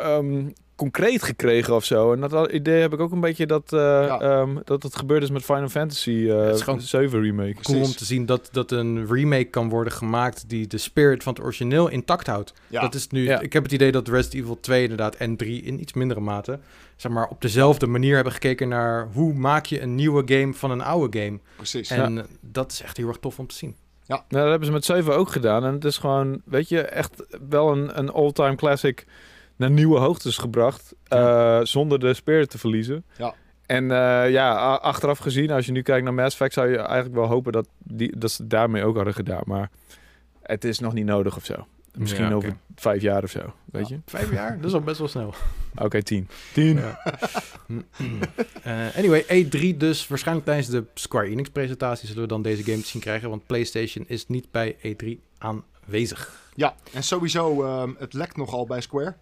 um, concreet gekregen of zo. En dat idee heb ik ook een beetje dat, uh, ja. um, dat het gebeurd is met Final Fantasy uh, het is gewoon 7 remake. Cool om te zien dat, dat een remake kan worden gemaakt die de spirit van het origineel intact houdt. Ja. Dat is nu. Ja. Ik heb het idee dat Resident Evil 2 inderdaad en 3 in iets mindere mate zeg maar op dezelfde manier hebben gekeken naar hoe maak je een nieuwe game van een oude game. Precies. En dat is echt heel erg tof om te zien. Ja. Nou, dat hebben ze met 7 ook gedaan. En het is gewoon, weet je, echt wel een, een all-time classic naar nieuwe hoogtes gebracht. Ja. Uh, zonder de spirit te verliezen. Ja. En uh, ja, achteraf gezien, als je nu kijkt naar Mass Effect, zou je eigenlijk wel hopen dat, die, dat ze het daarmee ook hadden gedaan. Maar het is nog niet nodig of zo. Misschien ja, okay. over vijf jaar of zo, weet je? Vijf jaar? Dat is al best wel snel. Oké, okay, tien. Tien. Ja. uh, anyway, E3 dus. Waarschijnlijk tijdens de Square Enix presentatie zullen we dan deze game te zien krijgen. Want PlayStation is niet bij E3 aanwezig. Ja, en sowieso, uh, het lekt nogal bij Square.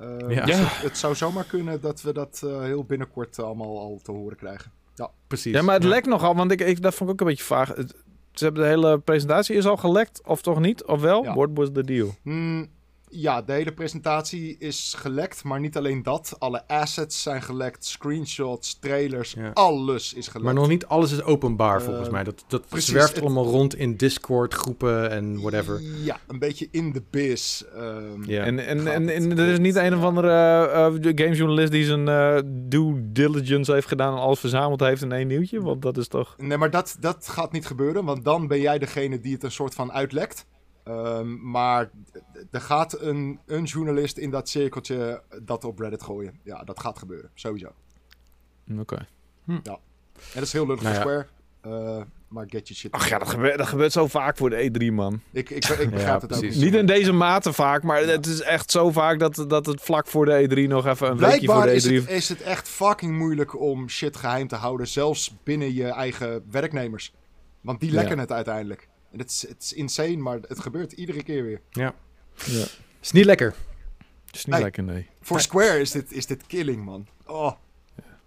Uh, ja. Dus het, het, zou zomaar kunnen dat we dat uh, heel binnenkort allemaal al te horen krijgen. Ja, precies. Ja, maar het ja. lekt nogal, want ik, ik, dat vond ik ook een beetje vaag. Het, ze hebben de hele presentatie is al gelekt, of toch niet? Of wel? Ja. What was the deal? Mm, ja, de hele presentatie is gelekt, maar niet alleen dat. Alle assets zijn gelekt, screenshots, trailers, ja. alles is gelekt. Maar nog niet alles is openbaar volgens uh, mij. Dat, dat zwerft het... allemaal rond in Discord groepen en whatever. Ja, een beetje in de biz. Um, ja. En, en, en, en, er is niet een of andere uh, uh, gamejournalist die zijn uh, due diligence heeft gedaan en alles verzameld heeft in één nieuwtje, want dat is toch... Nee, maar dat, dat gaat niet gebeuren, want dan ben jij degene die het een soort van uitlekt. Um, maar er gaat een, een journalist in dat cirkeltje dat op Reddit gooien. Ja, dat gaat gebeuren. Sowieso. Oké. Okay. Hm. Ja. En dat is heel leuk nou voor ja. Square. Uh, maar get your shit. Ach ja, dat gebeurt, dat gebeurt zo vaak voor de E3, man. Ik, ik, ik begrijp ja, het ook. Niet in deze mate vaak, maar ja. het is echt zo vaak dat, dat het vlak voor de E3 nog even een Blijkbaar weekje voor de E3... Is het, is het echt fucking moeilijk om shit geheim te houden, zelfs binnen je eigen werknemers. Want die lekken het uiteindelijk. En het is, het is insane, maar het gebeurt iedere keer weer. Ja. ja. Is niet lekker. Is niet lekker, nee. Voor Square is dit, is dit killing, man. Oh. Ja.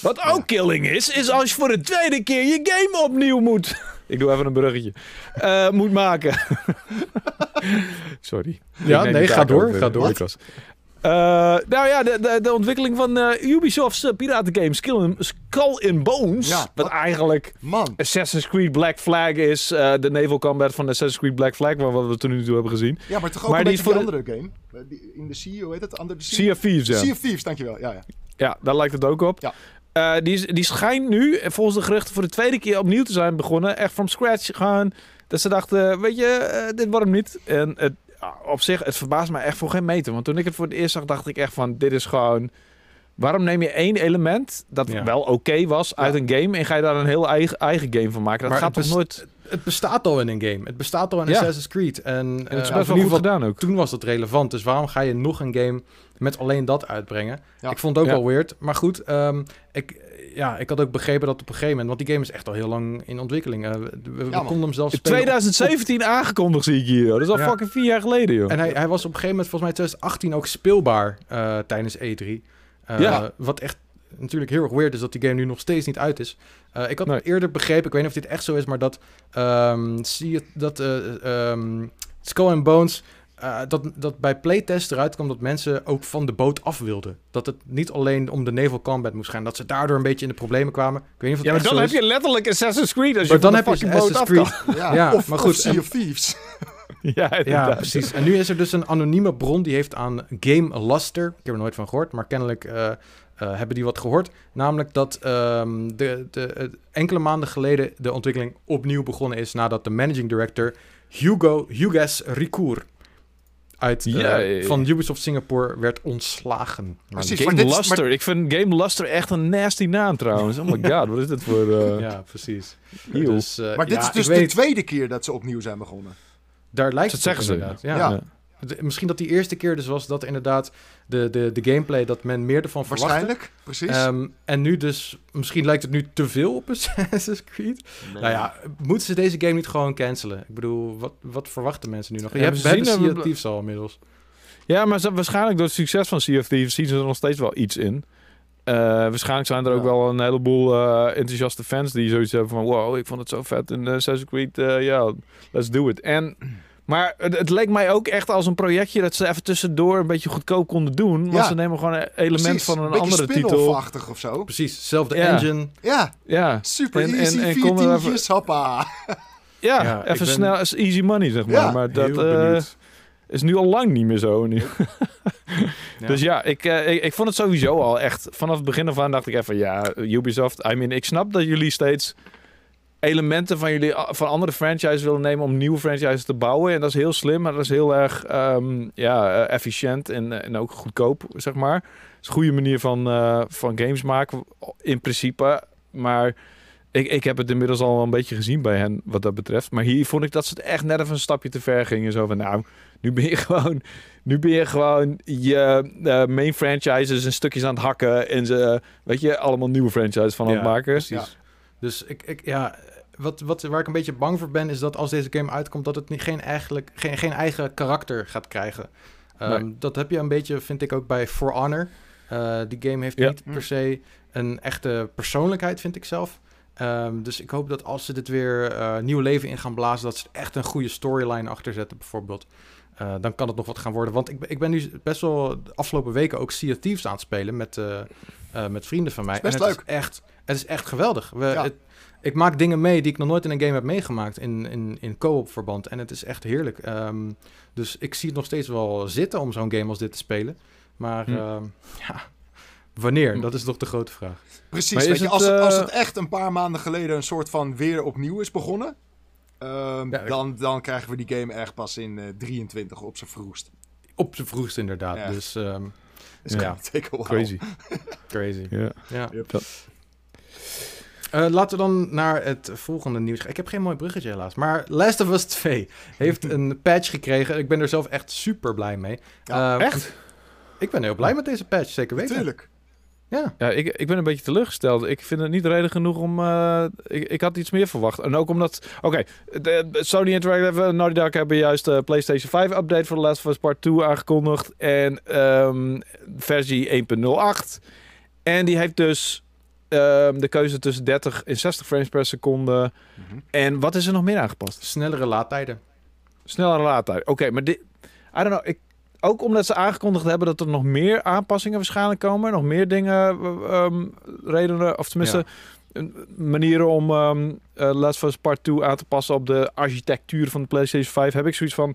Wat ook ja. killing is, is als je voor de tweede keer je game opnieuw moet. Ik doe even een bruggetje. Uh, moet maken. Sorry. Ja, nee, ga door. Ga door. Uh, nou ja, de, de, de ontwikkeling van uh, Ubisoft's uh, piratengame Skull in, Skull in Bones. Ja, wat eigenlijk man. Assassin's Creed Black Flag is. de naval combat van Assassin's Creed Black Flag, wat we tot nu toe hebben gezien. Ja, maar toch ook maar een die andere game. In de Sea, hoe heet het? Under the sea? sea of Thieves, ja. Sea of Thieves, dankjewel. Ja, ja. ja daar lijkt het ook op. Ja. Uh, die, die schijnt nu, volgens de geruchten, voor de tweede keer opnieuw te zijn begonnen. Echt from scratch gaan. Dat ze dachten, weet je, uh, dit wordt hem niet. En het, op zich, het verbaast me echt voor geen meter. Want toen ik het voor het eerst zag, dacht ik echt van, dit is gewoon... Waarom neem je één element dat ja. wel oké okay was uit ja. een game en ga je daar een heel eigen, eigen game van maken? Dat maar gaat toch nooit... Het bestaat al in een game. Het bestaat al in ja. Assassin's Creed. En, en het is uh, best wel goed gedaan ook. Toen was dat relevant. Dus waarom ga je nog een game met alleen dat uitbrengen? Ik vond het ook wel weird. Maar goed, um, ik, ja, ik had ook begrepen dat op een gegeven moment... Want die game is echt al heel lang in ontwikkeling. Uh, we, we ja, konden hem zelfs In 2017 op... aangekondigd zie ik hier. Dat is al ja. fucking vier jaar geleden, joh. En hij, hij was op een gegeven moment, volgens mij 2018, ook speelbaar uh, tijdens E3. Uh, ja. Wat echt natuurlijk heel erg weird is dat die game nu nog steeds niet uit is. Uh, ik had nee. eerder begrepen, ik weet niet of dit echt zo is, maar dat um, zie je dat uh, um, Skull and Bones uh, dat, dat bij playtest eruit kwam dat mensen ook van de boot af wilden. Dat het niet alleen om de naval combat moest gaan. Dat ze daardoor een beetje in de problemen kwamen. Ik weet niet of ja, maar dan heb je letterlijk Assassin's Creed als maar je dan heb je Assassin's Creed. ja, ja, of, maar goed. Of Sea of Thieves. ja, ja, precies. En nu is er dus een anonieme bron die heeft aan Game Luster, ik heb er nooit van gehoord, maar kennelijk uh, hebben die wat gehoord. Namelijk dat um, de, de, enkele maanden geleden de ontwikkeling opnieuw begonnen is nadat de managing director Hugo Hugues Ricoeur uit, uh, van Ubisoft Singapore werd ontslagen. Precies, Game Luster. Ik vind Game Luster echt een nasty naam trouwens. Oh my god, wat is dit voor... Uh... Ja, precies. Dus, uh, maar dit ja, is dus de weet... tweede keer dat ze opnieuw zijn begonnen. Daar lijkt dat het zeggen ze. Ja. ja. Misschien dat die eerste keer dus was dat inderdaad de, de, de gameplay, dat men meer ervan verwachtte. Waarschijnlijk, precies. Um, en nu dus, misschien lijkt het nu te veel op Assassin's Creed. Nou ja, moeten ze deze game niet gewoon cancelen? Ik bedoel, wat, wat verwachten mensen nu nog? Ja, Je hebt zien Sea of Thieves al inmiddels. Ja, maar waarschijnlijk door het succes van Sea of Thieves zien ze er nog steeds wel iets in. Uh, waarschijnlijk zijn er ook wel een heleboel uh, enthousiaste fans die zoiets hebben van... Wow, ik vond het zo vet in uh, Assassin's Creed. Ja, yeah, let's do it. En maar het, het, leek mij ook echt als een projectje dat ze even tussendoor een beetje goedkoop konden doen. Want ja. ze nemen gewoon een element van een, een andere titel. of zo. Precies, zelfde engine. Ja, ja. super en, easy, en, en konden even... hoppa. Ja, ja even ben... snel, easy money zeg maar. maar dat uh, is nu al lang niet meer zo. Nu. Dus ja, ik, uh, ik, ik, vond het sowieso al echt... Vanaf het begin af aan dacht ik even, ja, Ubisoft... I mean, ik snap dat jullie steeds elementen van jullie van andere franchises willen nemen om nieuwe franchises te bouwen. En dat is heel slim, maar dat is heel erg um, ja, eh, efficiënt en, en ook goedkoop, zeg maar. Het is een goede manier van, uh, van games maken, in principe. Maar ik, ik heb het inmiddels al een beetje gezien bij hen, wat dat betreft. Maar hier vond ik dat ze het echt net even een stapje te ver gingen. Zo van, nou, nu ben je gewoon, nu ben je gewoon je uh, main franchises en stukjes aan het hakken. En ze, weet je, allemaal nieuwe franchises van aan het maken. Precies. Ja. Dus ik, ik, ja, wat, wat, waar ik een beetje bang voor ben, is dat als deze game uitkomt, dat het niet, geen, eigenlijk, geen, geen eigen karakter gaat krijgen. Ehm, dat heb je een beetje, vind ik ook bij For Honor. Uh, die game heeft niet per se een echte persoonlijkheid, vind ik zelf. Um, dus ik hoop dat als ze dit weer uh, nieuw leven in gaan blazen, dat ze echt een goede storyline achter zetten, bijvoorbeeld. Uh, dan kan het nog wat gaan worden. Want ik, ik ben nu best wel de afgelopen weken ook Sea of Thieves aan het spelen met, met vrienden van mij. Is best en het leuk. Is echt, het is echt geweldig. We, ja. het, ik maak dingen mee die ik nog nooit in een game heb meegemaakt in, in, in co-op verband. En het is echt heerlijk. Um, dus ik zie het nog steeds wel zitten om zo'n game als dit te spelen. Maar hm. uh, ja, wanneer? Hm. Dat is toch de grote vraag. Precies, weet je, als, het, als het eh, echt een paar maanden geleden een soort van weer opnieuw is begonnen... Um, ja, dan, dan krijgen we die game echt pas in uh, eh, 23 op zijn vroegst. Op zijn vroegst inderdaad, ja. dus... Um, ja, crazy. crazy. Ja. ja. Yep. Uh, laten we dan naar het volgende nieuws gaan. Ik heb geen mooi bruggetje helaas. Maar Last of Us 2 heeft een patch gekregen. Ik ben er zelf echt super blij mee. Ja, uh, echt? Ik ben heel blij met deze patch, zeker weten. Tuurlijk. Ja. ja, ik, ik ben een beetje teleurgesteld. Ik vind het niet reden genoeg om... Uh, ik, ik had iets meer verwacht. En ook omdat... Oké, okay, Sony Interactive en Naughty Dog hebben juist de PlayStation 5 update voor The Last of Us Part 2 aangekondigd. En um, versie 1.08. En die heeft dus Ehm, de keuze tussen 30 en 60 frames per seconde. Mhm. En wat is er nog meer aangepast? Snellere laadtijden. Snellere laadtijden. Oké, maar dit... I don't know. Ik, ook omdat ze aangekondigd hebben dat er nog meer aanpassingen waarschijnlijk komen. Nog meer dingen, um, redenen, of tenminste... Manieren om um, uh, Last of Us Part 2 aan te passen op de architectuur van de PlayStation 5 heb ik zoiets van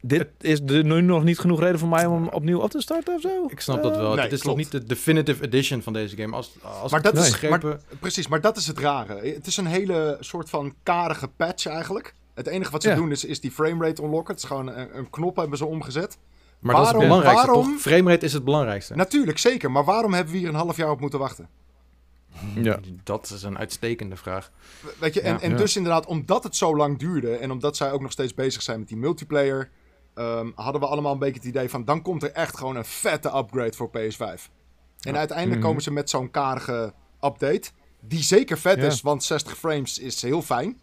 dit is de, nu nog niet genoeg reden voor mij om hem opnieuw op te starten of zo? Ik snap dat wel. Uh, dit is nog niet de definitive edition van deze game. Als, als maar dat is, maar, precies, maar dat is het rare. Het is een hele soort van karige patch eigenlijk. Het enige wat ze doen is, is die framerate unlocken. Het is gewoon een, een knop hebben ze omgezet. Maar waarom, dat is het belangrijkste, waarom, toch? Framerate is het belangrijkste. Natuurlijk, zeker. Maar waarom hebben we hier een half jaar op moeten wachten? Ja. Dat is een uitstekende vraag. Weet je, en, en dus inderdaad, omdat het zo lang duurde... en omdat zij ook nog steeds bezig zijn met die multiplayer... Um, hadden we allemaal een beetje het idee van... dan komt er echt gewoon een vette upgrade voor PS5. En uiteindelijk mhm. komen ze met zo'n karige update... die zeker vet is, want 60 frames is heel fijn.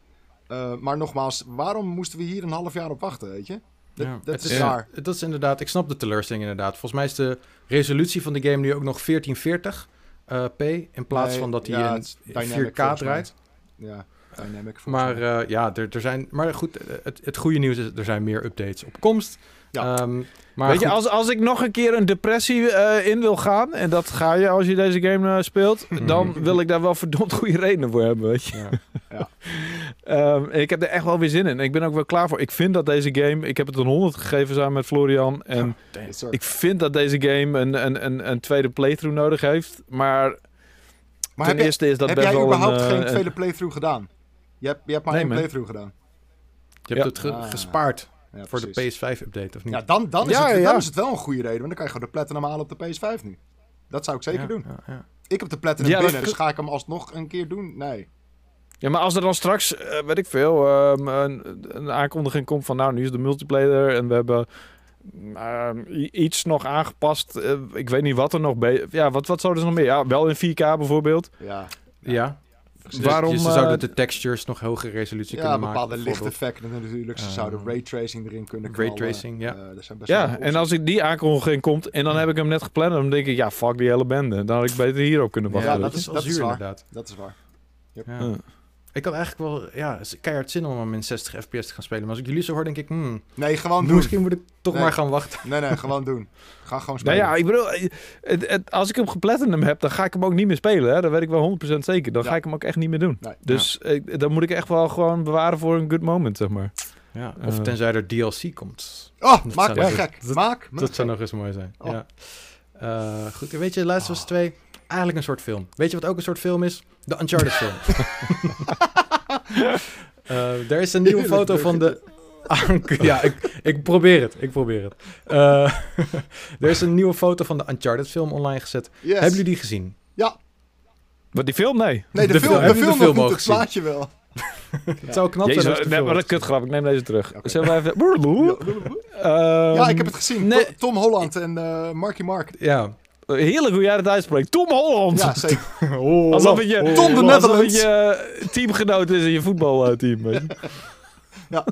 Uh, maar nogmaals, waarom moesten we hier een half jaar op wachten, weet je? Dat, ja, dat is raar. Dat is inderdaad... Ik snap de teleurstelling inderdaad. Volgens mij is de resolutie van de game nu ook nog 1440 uh, p... in plaats van dat hij in 4K draait. Ja. Maar uh, ja, er, er zijn. Maar goed, het, het goede nieuws is: er zijn meer updates op komst. Ja. Ehm, maar Weet je, als, als ik nog een keer een depressie eh, in wil gaan, en dat ga je als je deze game eh, speelt, dan wil ik daar wel verdomd goede redenen voor hebben, weet je. ja. Ehm, en ik heb er echt wel weer zin in. Ik ben ook wel klaar voor. Ik vind dat deze game, ik heb het een 100 gegeven samen met Florian, en ik vind dat deze game een, een, een, een tweede playthrough nodig heeft, maar, maar ten heb, jij- eerste is dat heb best jij wel überhaupt een... eh, geen een- tweede playthrough gedaan? Je hebt, je hebt maar Nee, één man. playthrough gedaan. Je hebt Ja. het ge- Ah. gespaard Ja, voor de PS5-update, of niet? Ja, dan, dan, is Ja, het, ja. dan is het wel een goede reden. Want dan kan je gewoon de platinum halen op de PS5 nu. Dat zou ik zeker Ja, doen. ja, ja. Ik heb de platinum dat binnen, dus ga ik hem alsnog een keer doen? Nee. Ja, maar als er dan straks, eh, weet ik veel, ehm, een, een aankondiging komt van nou, nu is de multiplayer en we hebben ehm, iets nog aangepast. eh, ik weet niet wat er nog bij. Ja, wat, wat zouden ze nog meer? Ja, wel in 4K bijvoorbeeld. Ja, Ja. Dus Waarom, je- ze eh, zouden de textures nog hogere resolutie ja kunnen maken. bepaalde bijvoorbeeld. lichteffecten natuurlijk. Ze Eh, zouden raytracing erin kunnen knallen. Raytracing, ja. Eh, er zijn best wel Ja, en als ik die aankondiging komt en dan heb ik hem net gepland, dan denk ik, ja, fuck die hele bende. Dan had ik beter hierop kunnen wachten. Ja, dat is- dat is zuur waar. inderdaad. Dat is waar. Ja. Ja. Ik had eigenlijk wel ja, keihard zin om hem in 60 fps te gaan spelen. Maar als ik jullie zo hoor, denk ik, hmm, Nee, gewoon doen. misschien moet ik toch Nee. maar gaan wachten. Nee, nee, gewoon doen. Ga gewoon Nou spelen. ja, ik bedoel, eh, het, het- als ik hem geplatinum heb, dan ga ik hem ook niet meer spelen. Hè? Dat weet ik wel 100% zeker. Dan Ja. ga ik hem ook echt niet meer doen. Nee. Dus eh, dan moet ik echt wel gewoon bewaren voor een good moment, zeg maar. Ja, of Eh. tenzij er DLC komt. Oh, Dat maak zou me nog- gek. dat- maak me Dat zou nog eens mooi zijn. Oh. Ja. Eh, goed, weet je, Last of Us 2, eigenlijk een soort film. Weet je wat ook een soort film is? De Uncharted film. Eh, er is een nieuwe foto van de... ja, ik, ik probeer het. Ik probeer het. Eh, er is een nieuwe foto van de Uncharted film online gezet. Yes. Hebben jullie die gezien? Wat die film? Nee. Nee, de, de film, film- de je de film, film het plaatje wel. Het zou knap Jezus, zijn nee, film wat een was. kutgrap. Ik neem deze terug. Oké. Zullen we even... Ja, ik heb het gezien. nee. Tom Holland en eh Marky Mark. Ja. Heerlijk hoe jij het uitspreekt. Tom Holland. Ja, zeker. Oh, Alsof het je, Tom de alsof Netherlands. het je eh, teamgenoot is in je voetbalteam. je.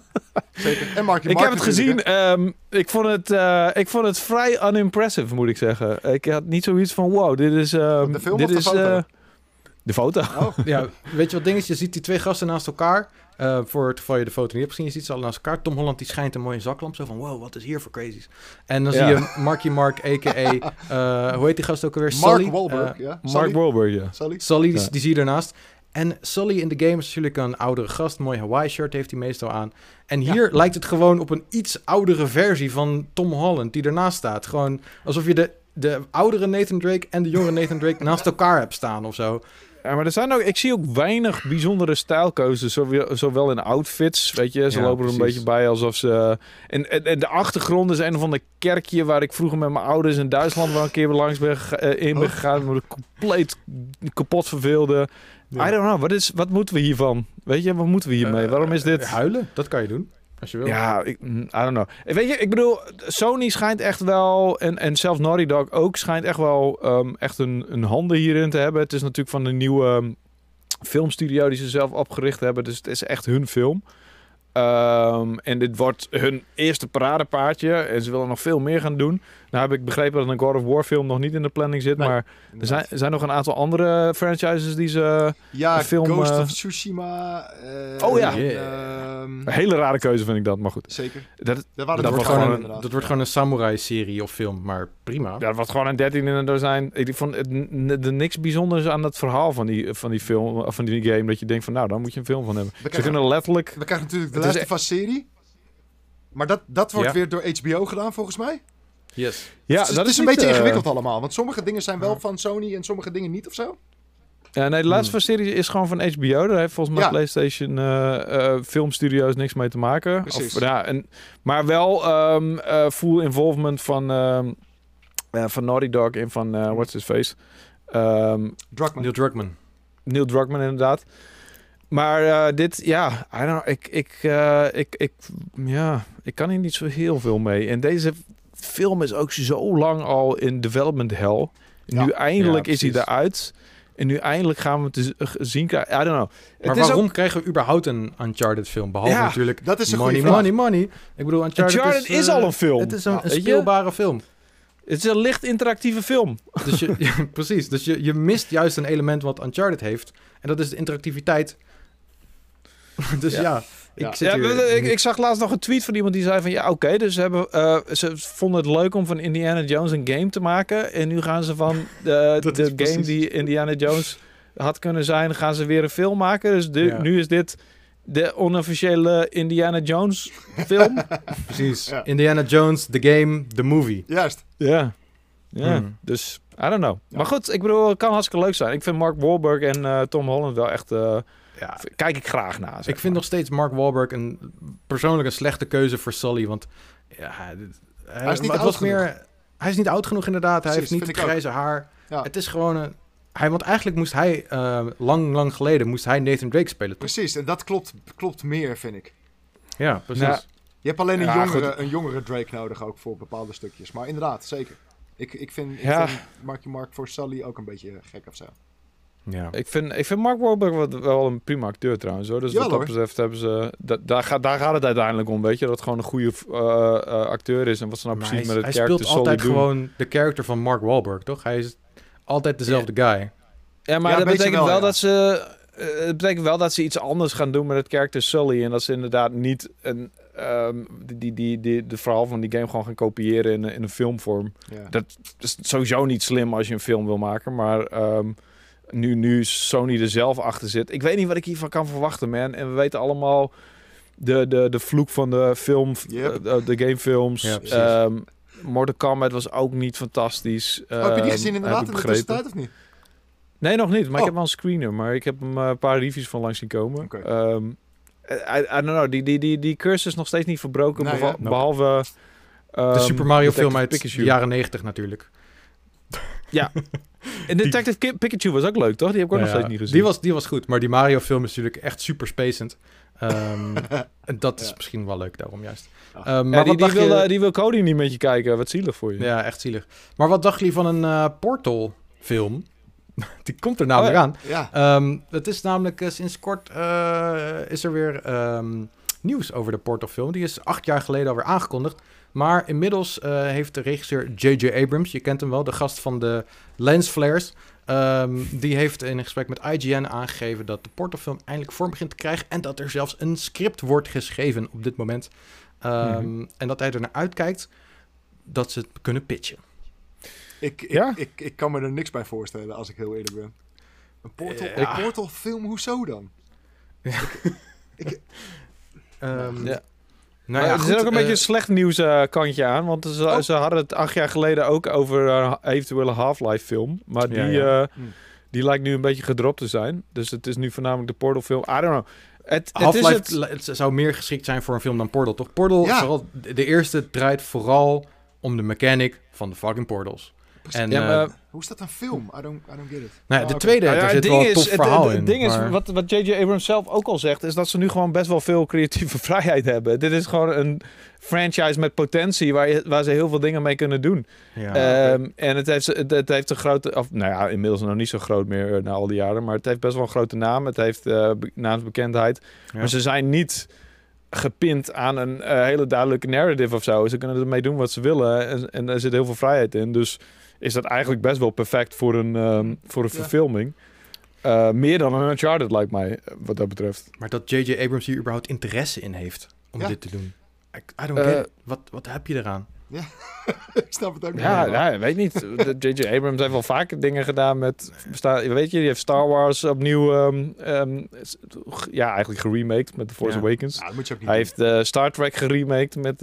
zeker. En Marky ik Mark heb het gezien. ehm, ik, vond het, eh, ik vond het vrij unimpressive, moet ik zeggen. Ik had niet zoiets van, wow, dit is... ehm, De film dit of de is, foto? eh, de foto. Oh, Ja, weet je wat ding is? Je ziet die twee gasten naast elkaar. Eh, voor het geval je de foto niet hebt gezien, je ziet ze al naast elkaar. Tom Holland die schijnt een mooie zaklamp. Zo van, wow, wat is hier voor crazies? En dan Ja. zie je Marky Mark, a.k.a. eh, hoe heet die gast ook alweer? Mark Sully. Wahlberg, Eh, ja. Mark Sully? Wahlberg, ja. Sully? Sully, die, Ja. die zie je ernaast. En Sully in de game is natuurlijk een oudere gast. Een mooi Hawaii shirt heeft hij meestal aan. En Ja. hier lijkt het gewoon op een iets oudere versie van Tom Holland die ernaast staat. Gewoon alsof je de, de oudere Nathan Drake en de jongere Nathan Drake naast elkaar hebt staan of zo. Ja, maar er zijn ook, ik zie ook weinig bijzondere stijlkeuzes, zowel, in outfits, weet je. Ze Ja, lopen er een beetje bij alsof ze... En, en, en de achtergrond is een of ander kerkje waar ik vroeger met mijn ouders in Duitsland wel een keer langs ben, eh, in ben Oh. gegaan. Maar compleet kapot verveelde. Ja. I don't know, wat, is, wat moeten we hiervan? Weet je, wat moeten we hiermee? Eh, Waarom is dit... huilen, dat kan je doen. Als je wil. Ja, ik, mm, I don't know. Weet je, ik bedoel, Sony schijnt echt wel, en, en zelfs Naughty Dog ook, schijnt echt wel ehm, echt een, een handen hierin te hebben. Het is natuurlijk van de nieuwe ehm, filmstudio die ze zelf opgericht hebben, dus het is echt hun film. Ehm, en dit wordt hun eerste paradepaardje en ze willen nog veel meer gaan doen. Nou heb ik begrepen dat een God of War film nog niet in de planning zit, Nee, maar er zijn, er zijn nog een aantal andere franchises die ze... Ja, film, Ghost eh, of Tsushima. eh, Oh ja. en, Yeah. ehm, Een hele rare keuze vind ik dat, maar goed. zeker. Dat, Dat Dat, wordt wordt gewoon een, dat wordt gewoon een samurai-serie of film, maar prima. Ja, dat was gewoon een 13 in een dozijn. Ik vond het niks bijzonders aan het verhaal van die, van die film, of van die game. Dat je denkt van, nou, daar moet je een film van hebben. We Ze kunnen letterlijk... we krijgen natuurlijk de Last of Us serie. Maar dat, dat wordt Ja. weer door HBO gedaan, volgens mij. Yes. Ja, het is, dat het is een niet, beetje eh, ingewikkeld allemaal. Want sommige dingen zijn wel van Sony en sommige dingen niet of zo. Ja, nee, de laatste Hmm. serie is gewoon van HBO. Daar heeft volgens mij Ja. PlayStation eh, eh, filmstudio's niks mee te maken. Precies. Of, ja, en, maar wel ehm, eh, full involvement van, ehm, eh, van Naughty Dog en van, eh, what's his face? Ehm, Druckmann. Neil Druckmann. Neil Druckmann inderdaad. Maar eh, dit, ja, I don't know, ik, ik, eh, ik, ik, ja, ik kan hier niet zo heel veel mee. En deze film is ook zo lang al in development hell. Ja. Nu eindelijk Ja, is hij eruit. En nu eindelijk gaan we het z- g- zien krijgen. I don't know. Maar het is waarom ook, krijgen we überhaupt een Uncharted film? Behalve Ja, natuurlijk dat is een money, money, money. Ik bedoel, Uncharted, Uncharted is, eh, al een film. Het is een, Ja, een weet je? speelbare film. Het is een licht interactieve film. Dus je, ja, precies. Dus je, je mist juist een element wat Uncharted heeft. En dat is de interactiviteit. dus Ja. ja. Ik, zit ja, ik, ik, zag laatst nog een tweet van iemand die zei van ja, oké, dus ze, hebben, uh, ze vonden het leuk om van Indiana Jones een game te maken. En nu gaan ze van de, de game die Indiana Jones had kunnen zijn, gaan ze weer een film maken. Dus de, nu is dit de onofficiële Indiana Jones film. Precies. Indiana Jones, the game, the movie. Juist. Ja. Ja, hmm. dus I don't know. Maar goed, ik bedoel, het kan hartstikke leuk zijn. Ik vind Mark Wahlberg en uh, Tom Holland wel echt... Uh, ja, kijk ik graag naar. Ik vind nog steeds Mark Wahlberg een persoonlijk een slechte keuze voor Sully, want ja, hij, hij is niet oud was genoeg. meer. Hij is niet oud genoeg inderdaad. hij heeft niet grijze haar. Ja. Het is gewoon een. Hij, want eigenlijk moest hij uh, lang, lang geleden moest hij Nathan Drake spelen. Toch? Precies, en dat klopt, klopt meer, vind ik. Ja, precies. je hebt alleen een, jongere, een jongere Drake nodig ook voor bepaalde stukjes. Maar inderdaad, zeker. Ik, ik vind, ik ja. vind Marky Mark voor Sally ook een beetje gek of zo. Ja. Ik vind, ik vind Mark Wahlberg wel een prima acteur trouwens. Hoor. Dus wat dat betreft hebben ze... Dat, daar, gaat, daar gaat het uiteindelijk om, weet je. Dat het gewoon een goede uh, uh, acteur is. En wat ze nou precies met het character Hij speelt altijd gewoon de character van Mark Wahlberg, toch? Hij is altijd dezelfde guy. Ja, maar dat betekent wel, dat ze... Uh, het betekent wel dat ze iets anders gaan doen met het character Sully. En dat ze inderdaad niet een um, die, die, die, de verhaal van die game gewoon gaan kopiëren in, in een filmvorm. Dat is sowieso niet slim als je een film wil maken, maar um, nu, nu Sony er zelf achter zit. Ik weet niet wat ik hiervan kan verwachten, man. En we weten allemaal de, de, de vloek van de film, yep. uh, de gamefilms. Ja, um, Mortal Kombat was ook niet fantastisch. Oh, heb je die gezien inderdaad in de tussentijd of niet? Nee, nog niet. Maar ik oh. heb wel een screener. Maar ik heb een uh, paar reviews van langs zien komen. Okay. Um, I, I, don't know, die, die, die, die cursus is nog steeds niet verbroken, behalve... Um, de Super Mario film uit de jaren 90 natuurlijk. Ja. En Detective die, Pikachu was ook leuk, toch? Die heb ik ook nog steeds niet gezien. Die was, die was goed, maar die Mario film is natuurlijk echt super spacend. Um, en dat is misschien wel leuk daarom juist. Um, maar die, die, wil, je... die wil Cody niet met je kijken. Wat zielig voor je. Ja, echt zielig. Maar wat dacht je van een uh, Portal film? Die komt er namelijk oh aan. Ja. Um, het is namelijk uh, sinds kort uh, is er weer um, nieuws over de Portal film. Die is acht jaar geleden alweer aangekondigd. Maar inmiddels uh, heeft de regisseur J.J. Abrams, je kent hem wel, de gast van de Lens Flares... Um, die heeft in een gesprek met IGN aangegeven dat de Portal film eindelijk vorm begint te krijgen... en dat er zelfs een script wordt geschreven op dit moment. Mm En dat hij er naar uitkijkt dat ze het kunnen pitchen. Ik, ik, ja? ik, ik, kan me er niks bij voorstellen, als ik heel eerlijk ben. Een Portal, ja. een portal film, hoezo dan? Ja. ik, um, ja. Nou ja, er zit ook een beetje een eh, slecht nieuws uh, kantje aan. Want ze, oh. ze, hadden het acht jaar geleden ook over uh, eventuele Half-Life film. Maar die, ja, hm. die lijkt nu een beetje gedropt te zijn. Dus het is nu voornamelijk de Portal film. I don't know. Het, Half-Life het... zou meer geschikt zijn voor een film dan Portal, toch? Portal, vooral, de eerste draait vooral om de mechanic van de fucking portals. En, ja, uh, hoe is dat een film? I don't, I don't get it. Nou de oh, tweede, okay. ja, zit wel een tof verhaal in. Het ding is, wat, wat J.J. Abrams zelf ook al zegt, is dat ze nu gewoon best wel veel creatieve vrijheid hebben. Dit is gewoon een franchise met potentie waar, je, waar ze heel veel dingen mee kunnen doen. Ja, um, En het heeft, het, het, heeft een grote, of nou ja, inmiddels nog niet zo groot meer na al die jaren, maar het heeft best wel een grote naam. Het heeft uh, naamsbekendheid. Ja. Maar ze zijn niet gepind aan een uh, hele duidelijke narrative of zo. Ze kunnen ermee doen wat ze willen en, en er zit heel veel vrijheid in. Dus is dat eigenlijk best wel perfect voor een, um, voor een verfilming. Uh, meer dan een Uncharted lijkt mij, wat dat betreft. Maar dat J.J. Abrams hier überhaupt interesse in heeft om dit te doen. I, I don't get uh, Wat, wat heb je eraan? Ja, ik snap het ook niet. Ja, ja weet niet. J.J. Abrams heeft wel vaker dingen gedaan met... Weet je, die heeft Star Wars opnieuw... Um, um, ja, eigenlijk geremaked met The Force Awakens. Ja, moet je ook niet hij doen. heeft uh, Star Trek geremaked met...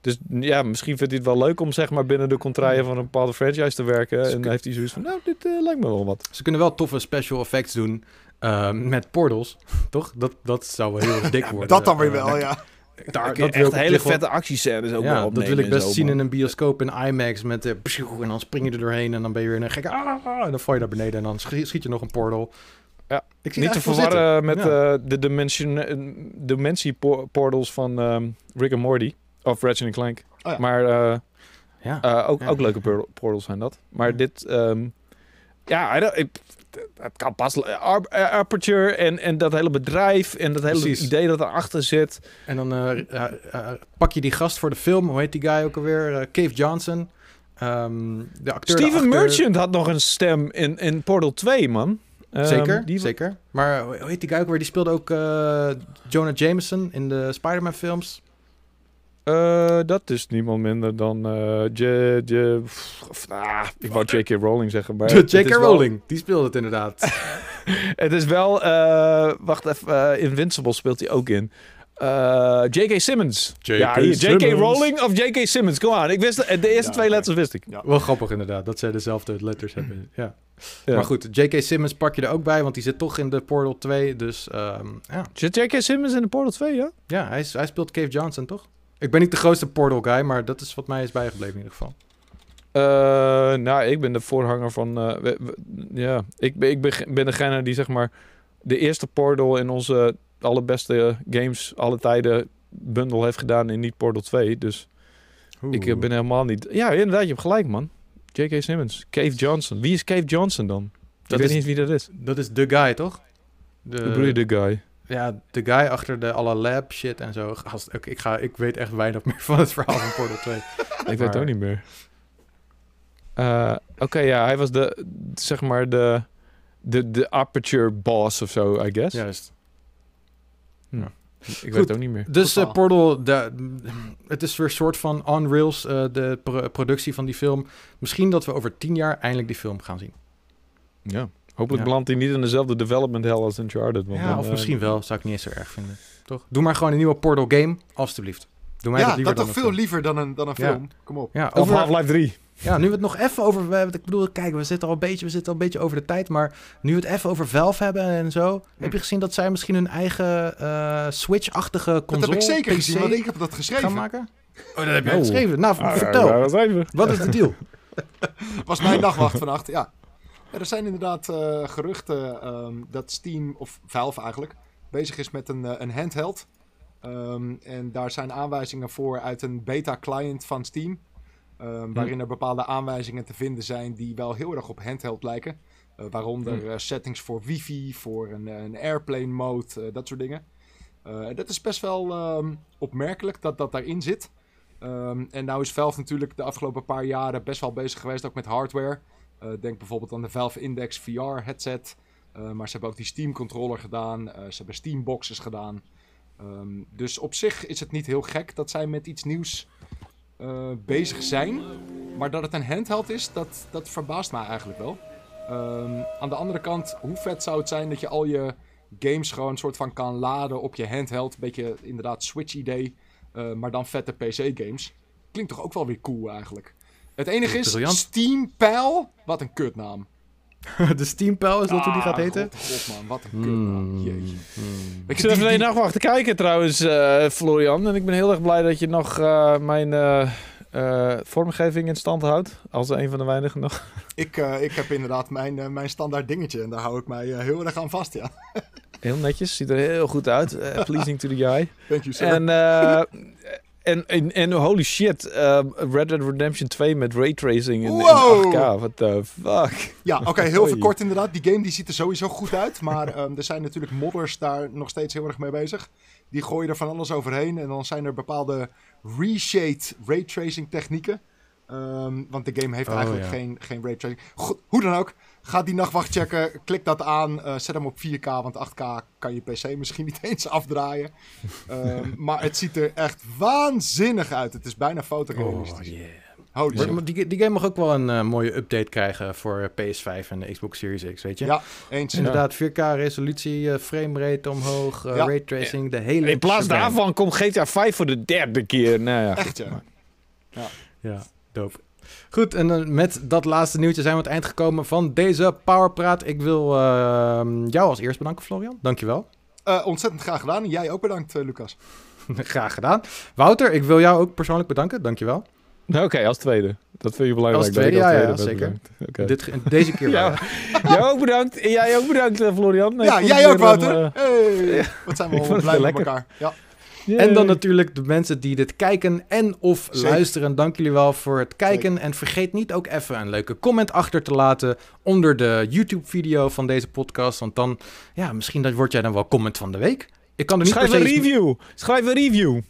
Dus ja, misschien vindt hij het wel leuk om zeg maar binnen de contraien van een bepaalde franchise te werken. en dan heeft hij zoiets van, nou, dit uh, lijkt me wel wat. Ze kunnen wel toffe special effects doen uh, met portals, toch? Dat, dat zou wel heel dik worden. dat dan weer wel, ja. Daar, dat echt hele vette actiescènes ook ja, wel Dat wil ik best zien in een bioscoop in IMAX met uh, en dan spring je er doorheen en dan ben je weer een gekke ah, en dan val je naar beneden en dan schiet je nog een portal. Ja, ik zie niet te verwarren met ja. uh, de dimension, dimensie portals van um, Rick and Morty. Of Ratchet Clank. Oh, ja. Maar uh, ja. Uh, ook, ja. ook leuke portals zijn dat. Maar dit... Um, ja, ik, het kan pas Aperture en, en dat hele bedrijf en dat hele Precies. idee dat erachter zit. En dan uh, pak je die gast voor de film, hoe heet die guy ook alweer? Uh, Cave Johnson. Um, de acteur Steven Merchant had nog een stem in, in Portal 2, man. Ehm, zeker, die... zeker. Maar hoe heet die guy ook weer? Die speelde ook uh, Jonah Jameson in de Spider-Man films. Uh, dat is niemand minder dan uh, J, J, ah, ik wou J.K. Rowling zeggen, maar... J.K. Rowling, wel... die speelde het inderdaad. het is wel... Uh, wacht even, Invincible speelt hij ook in. J.K. Simmons. J.K. J.K. Rowling of J.K. Simmons, kom aan. Ik wist de, de eerste ja, twee letters wist ik. Ja. Wel grappig inderdaad, dat zij dezelfde letters hebben. Ja. ja. Maar goed, J.K. Simmons pak je er ook bij, want die zit toch in de Portal 2, dus um, ja. Zit J.K. Simmons in de Portal 2, ja? Ja, hij, hij speelt Cave Johnson, toch? Ik ben niet de grootste Portal guy, maar dat is wat mij is bijgebleven in ieder geval. Uh, nou, ik ben de voorhanger van. Uh, we, we, ja, ik, ben, ik ben, ben degene die zeg maar de eerste Portal in onze allerbeste games alle tijden bundel heeft gedaan in niet Portal 2. Dus Oeh. ik ben helemaal niet. Ja, inderdaad, je hebt gelijk, man. J.K. Simmons, Cave Johnson. Wie is Cave Johnson dan? Dat ik weet niet wie dat is. Dat is de guy, toch? De, de guy. Ja, de guy achter de alle lab shit en zo. Gast, ik, ik, ga, ik weet echt weinig meer van het verhaal van Portal 2. ik weet het ook niet meer. Uh, Oké, okay, ja, hij was de, zeg maar, de, de, de aperture boss of zo, I guess. Juist. Hm. Ja. Ik Goed, weet het ook niet meer. Dus uh, Portal, de, het is weer een soort van on rails, uh, de pro productie van die film. Misschien dat we over tien jaar eindelijk die film gaan zien. Ja. Hopelijk ja. belandt hij niet in dezelfde development hell als Uncharted. Want ja, dan, of uh, misschien wel. Zou ik niet eens zo erg vinden. Toch? Doe maar gewoon een nieuwe Portal game, alstublieft. Doe mij ja, dat liever dat toch veel liever dan een, dan een film. Kom op. Ja, over Half-Life 3. Ja, nu we het nog even over... Ik bedoel, kijk, we zitten al een beetje, we zitten al een beetje over de tijd. Maar nu we het even over Valve hebben en zo... Hm. Heb je gezien dat zij misschien hun eigen uh, Switch-achtige console... Dat heb ik zeker PC gezien, want ik heb dat geschreven. Gaan maken? Oh, dat heb jij oh. geschreven. Nou, ah, vertel. Ja, wat is de deal? was mijn dagwacht vannacht, ja. Er zijn inderdaad uh, geruchten um, dat Steam, of Valve eigenlijk, bezig is met een, uh, een handheld. Um, en daar zijn aanwijzingen voor uit een beta-client van Steam. Um, waarin er bepaalde aanwijzingen te vinden zijn die wel heel erg op handheld lijken. Uh, waaronder hm. settings voor wifi, voor een, een airplane mode, dat soort dingen. dat is best wel opmerkelijk dat dat daarin zit. en nou is Valve natuurlijk de afgelopen paar jaren best wel bezig geweest ook met hardware. Uh, denk bijvoorbeeld aan de Valve Index VR headset. Uh, maar ze hebben ook die Steam controller gedaan. Uh, ze hebben Steam boxes gedaan. Um, dus op zich is het niet heel gek dat zij met iets nieuws bezig zijn. Maar dat het een handheld is, dat, dat verbaast mij eigenlijk wel. Um, aan de andere kant, hoe vet zou het zijn dat je al je games gewoon een soort van kan laden op je handheld. Beetje inderdaad Switch idee, maar dan vette PC games. Klinkt toch ook wel weer cool eigenlijk. Het enige is, Briljant. Steam Pal, wat een kutnaam. de Steam Pal is dat hoe die gaat ah, heten? God, man, wat een kutnaam. Hmm. Jeetje. Hmm. Ik zit even die... nacht wachten kijken trouwens, uh, Florian. En ik ben heel erg blij dat je nog uh, mijn uh, vormgeving in stand houdt. Als een van de weinigen nog. Ik, ik heb inderdaad mijn, mijn standaard dingetje. En daar hou ik mij heel erg aan vast, ja. Heel netjes, ziet er heel goed uit. pleasing to the eye. Thank you, sir. En en, en, en holy shit, uh, Red Dead Redemption 2 met raytracing in, wow. in 8K. What the fuck? Ja, oké, okay, heel kort inderdaad. Die game die ziet er sowieso goed uit. Maar um, er zijn natuurlijk modders daar nog steeds heel erg mee bezig. Die gooien er van alles overheen. En dan zijn er bepaalde reshade raytracing technieken. Um, want de game heeft oh, eigenlijk ja. geen, geen raytracing. Goed, hoe dan ook. Ga die nachtwacht checken. Klik dat aan. Uh, zet hem op 4K. Want 8K kan je PC misschien niet eens afdraaien. um, maar het ziet er echt waanzinnig uit. Het is bijna fotorealistisch. Oh, yeah. Holy die, die, game mag ook wel een uh, mooie update krijgen voor PS5 en de Xbox Series X, weet je? Ja, eens. Inderdaad, 4K resolutie, uh, framerate omhoog, uh, ja. raytracing, de hele... In plaats daarvan komt GTA 5 voor de derde keer. Nou ja, Echt, ja. Ja, ja dope. Goed, en met dat laatste nieuwtje zijn we aan het eind gekomen van deze Powerpraat. Ik wil uh, jou als eerst bedanken, Florian. Dankjewel. Uh, ontzettend graag gedaan. En jij ook bedankt, uh, Lucas. graag gedaan. Wouter, ik wil jou ook persoonlijk bedanken. Dankjewel. Oké, okay, als tweede. Dat vind je belangrijk. Als tweede, ja, ja, zeker. Okay. Dit, deze keer ja. Jij ook bedankt. Jij ook bedankt, Florian. ja, jij ook, Wouter. Dan, hey. Wat zijn we blij met elkaar. Ja. En dan natuurlijk de mensen die dit kijken en of luisteren. Dank jullie wel voor het kijken. En vergeet niet ook even een leuke comment achter te laten onder de YouTube-video van deze podcast. Want dan, ja, misschien dat wordt jij dan wel comment van de week. Ik kan er niet Schrijf een review. Schrijf een review.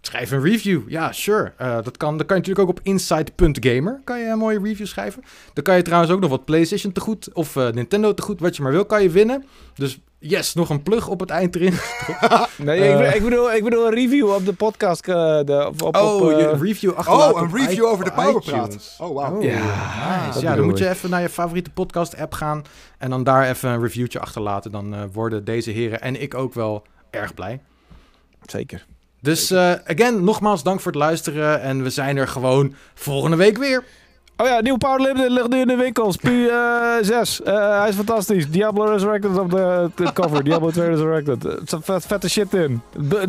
schrijf een review. Ja, sure. Uh, dat, kan, dat kan je natuurlijk ook op inside.gamer. Kan je een mooie review schrijven. Dan kan je trouwens ook nog wat PlayStation te goed of uh, Nintendo te goed, wat je maar wil, kan je winnen. Dus yes, nog een plug op het eind erin. nee, uh, ik, bedoel, ik bedoel een review op de podcast. de, op, oh, op, je review achterlaten. Oh, een review over de Powerpraat. Oh, wow. Oh, ja, nice. ja dan moet je even naar je favoriete podcast app gaan en dan daar even een reviewtje achterlaten. Dan worden deze heren en ik ook wel erg blij. Zeker. Dus uh, again, nogmaals dank voor het luisteren. En we zijn er gewoon volgende week weer. Oh ja, nieuw Power Limited ligt nu in de winkels. Pu uh, 6. Uh, hij is fantastisch. Diablo Resurrected op de, de cover. Diablo 2 Resurrected. Er zit vet, vette shit in.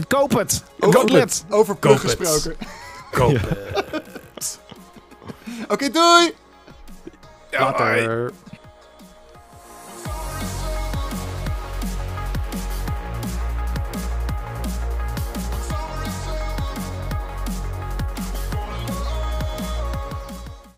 koop het. Over, koop het. Over plug gesproken. Koop het. Oké, okay, doei! Later.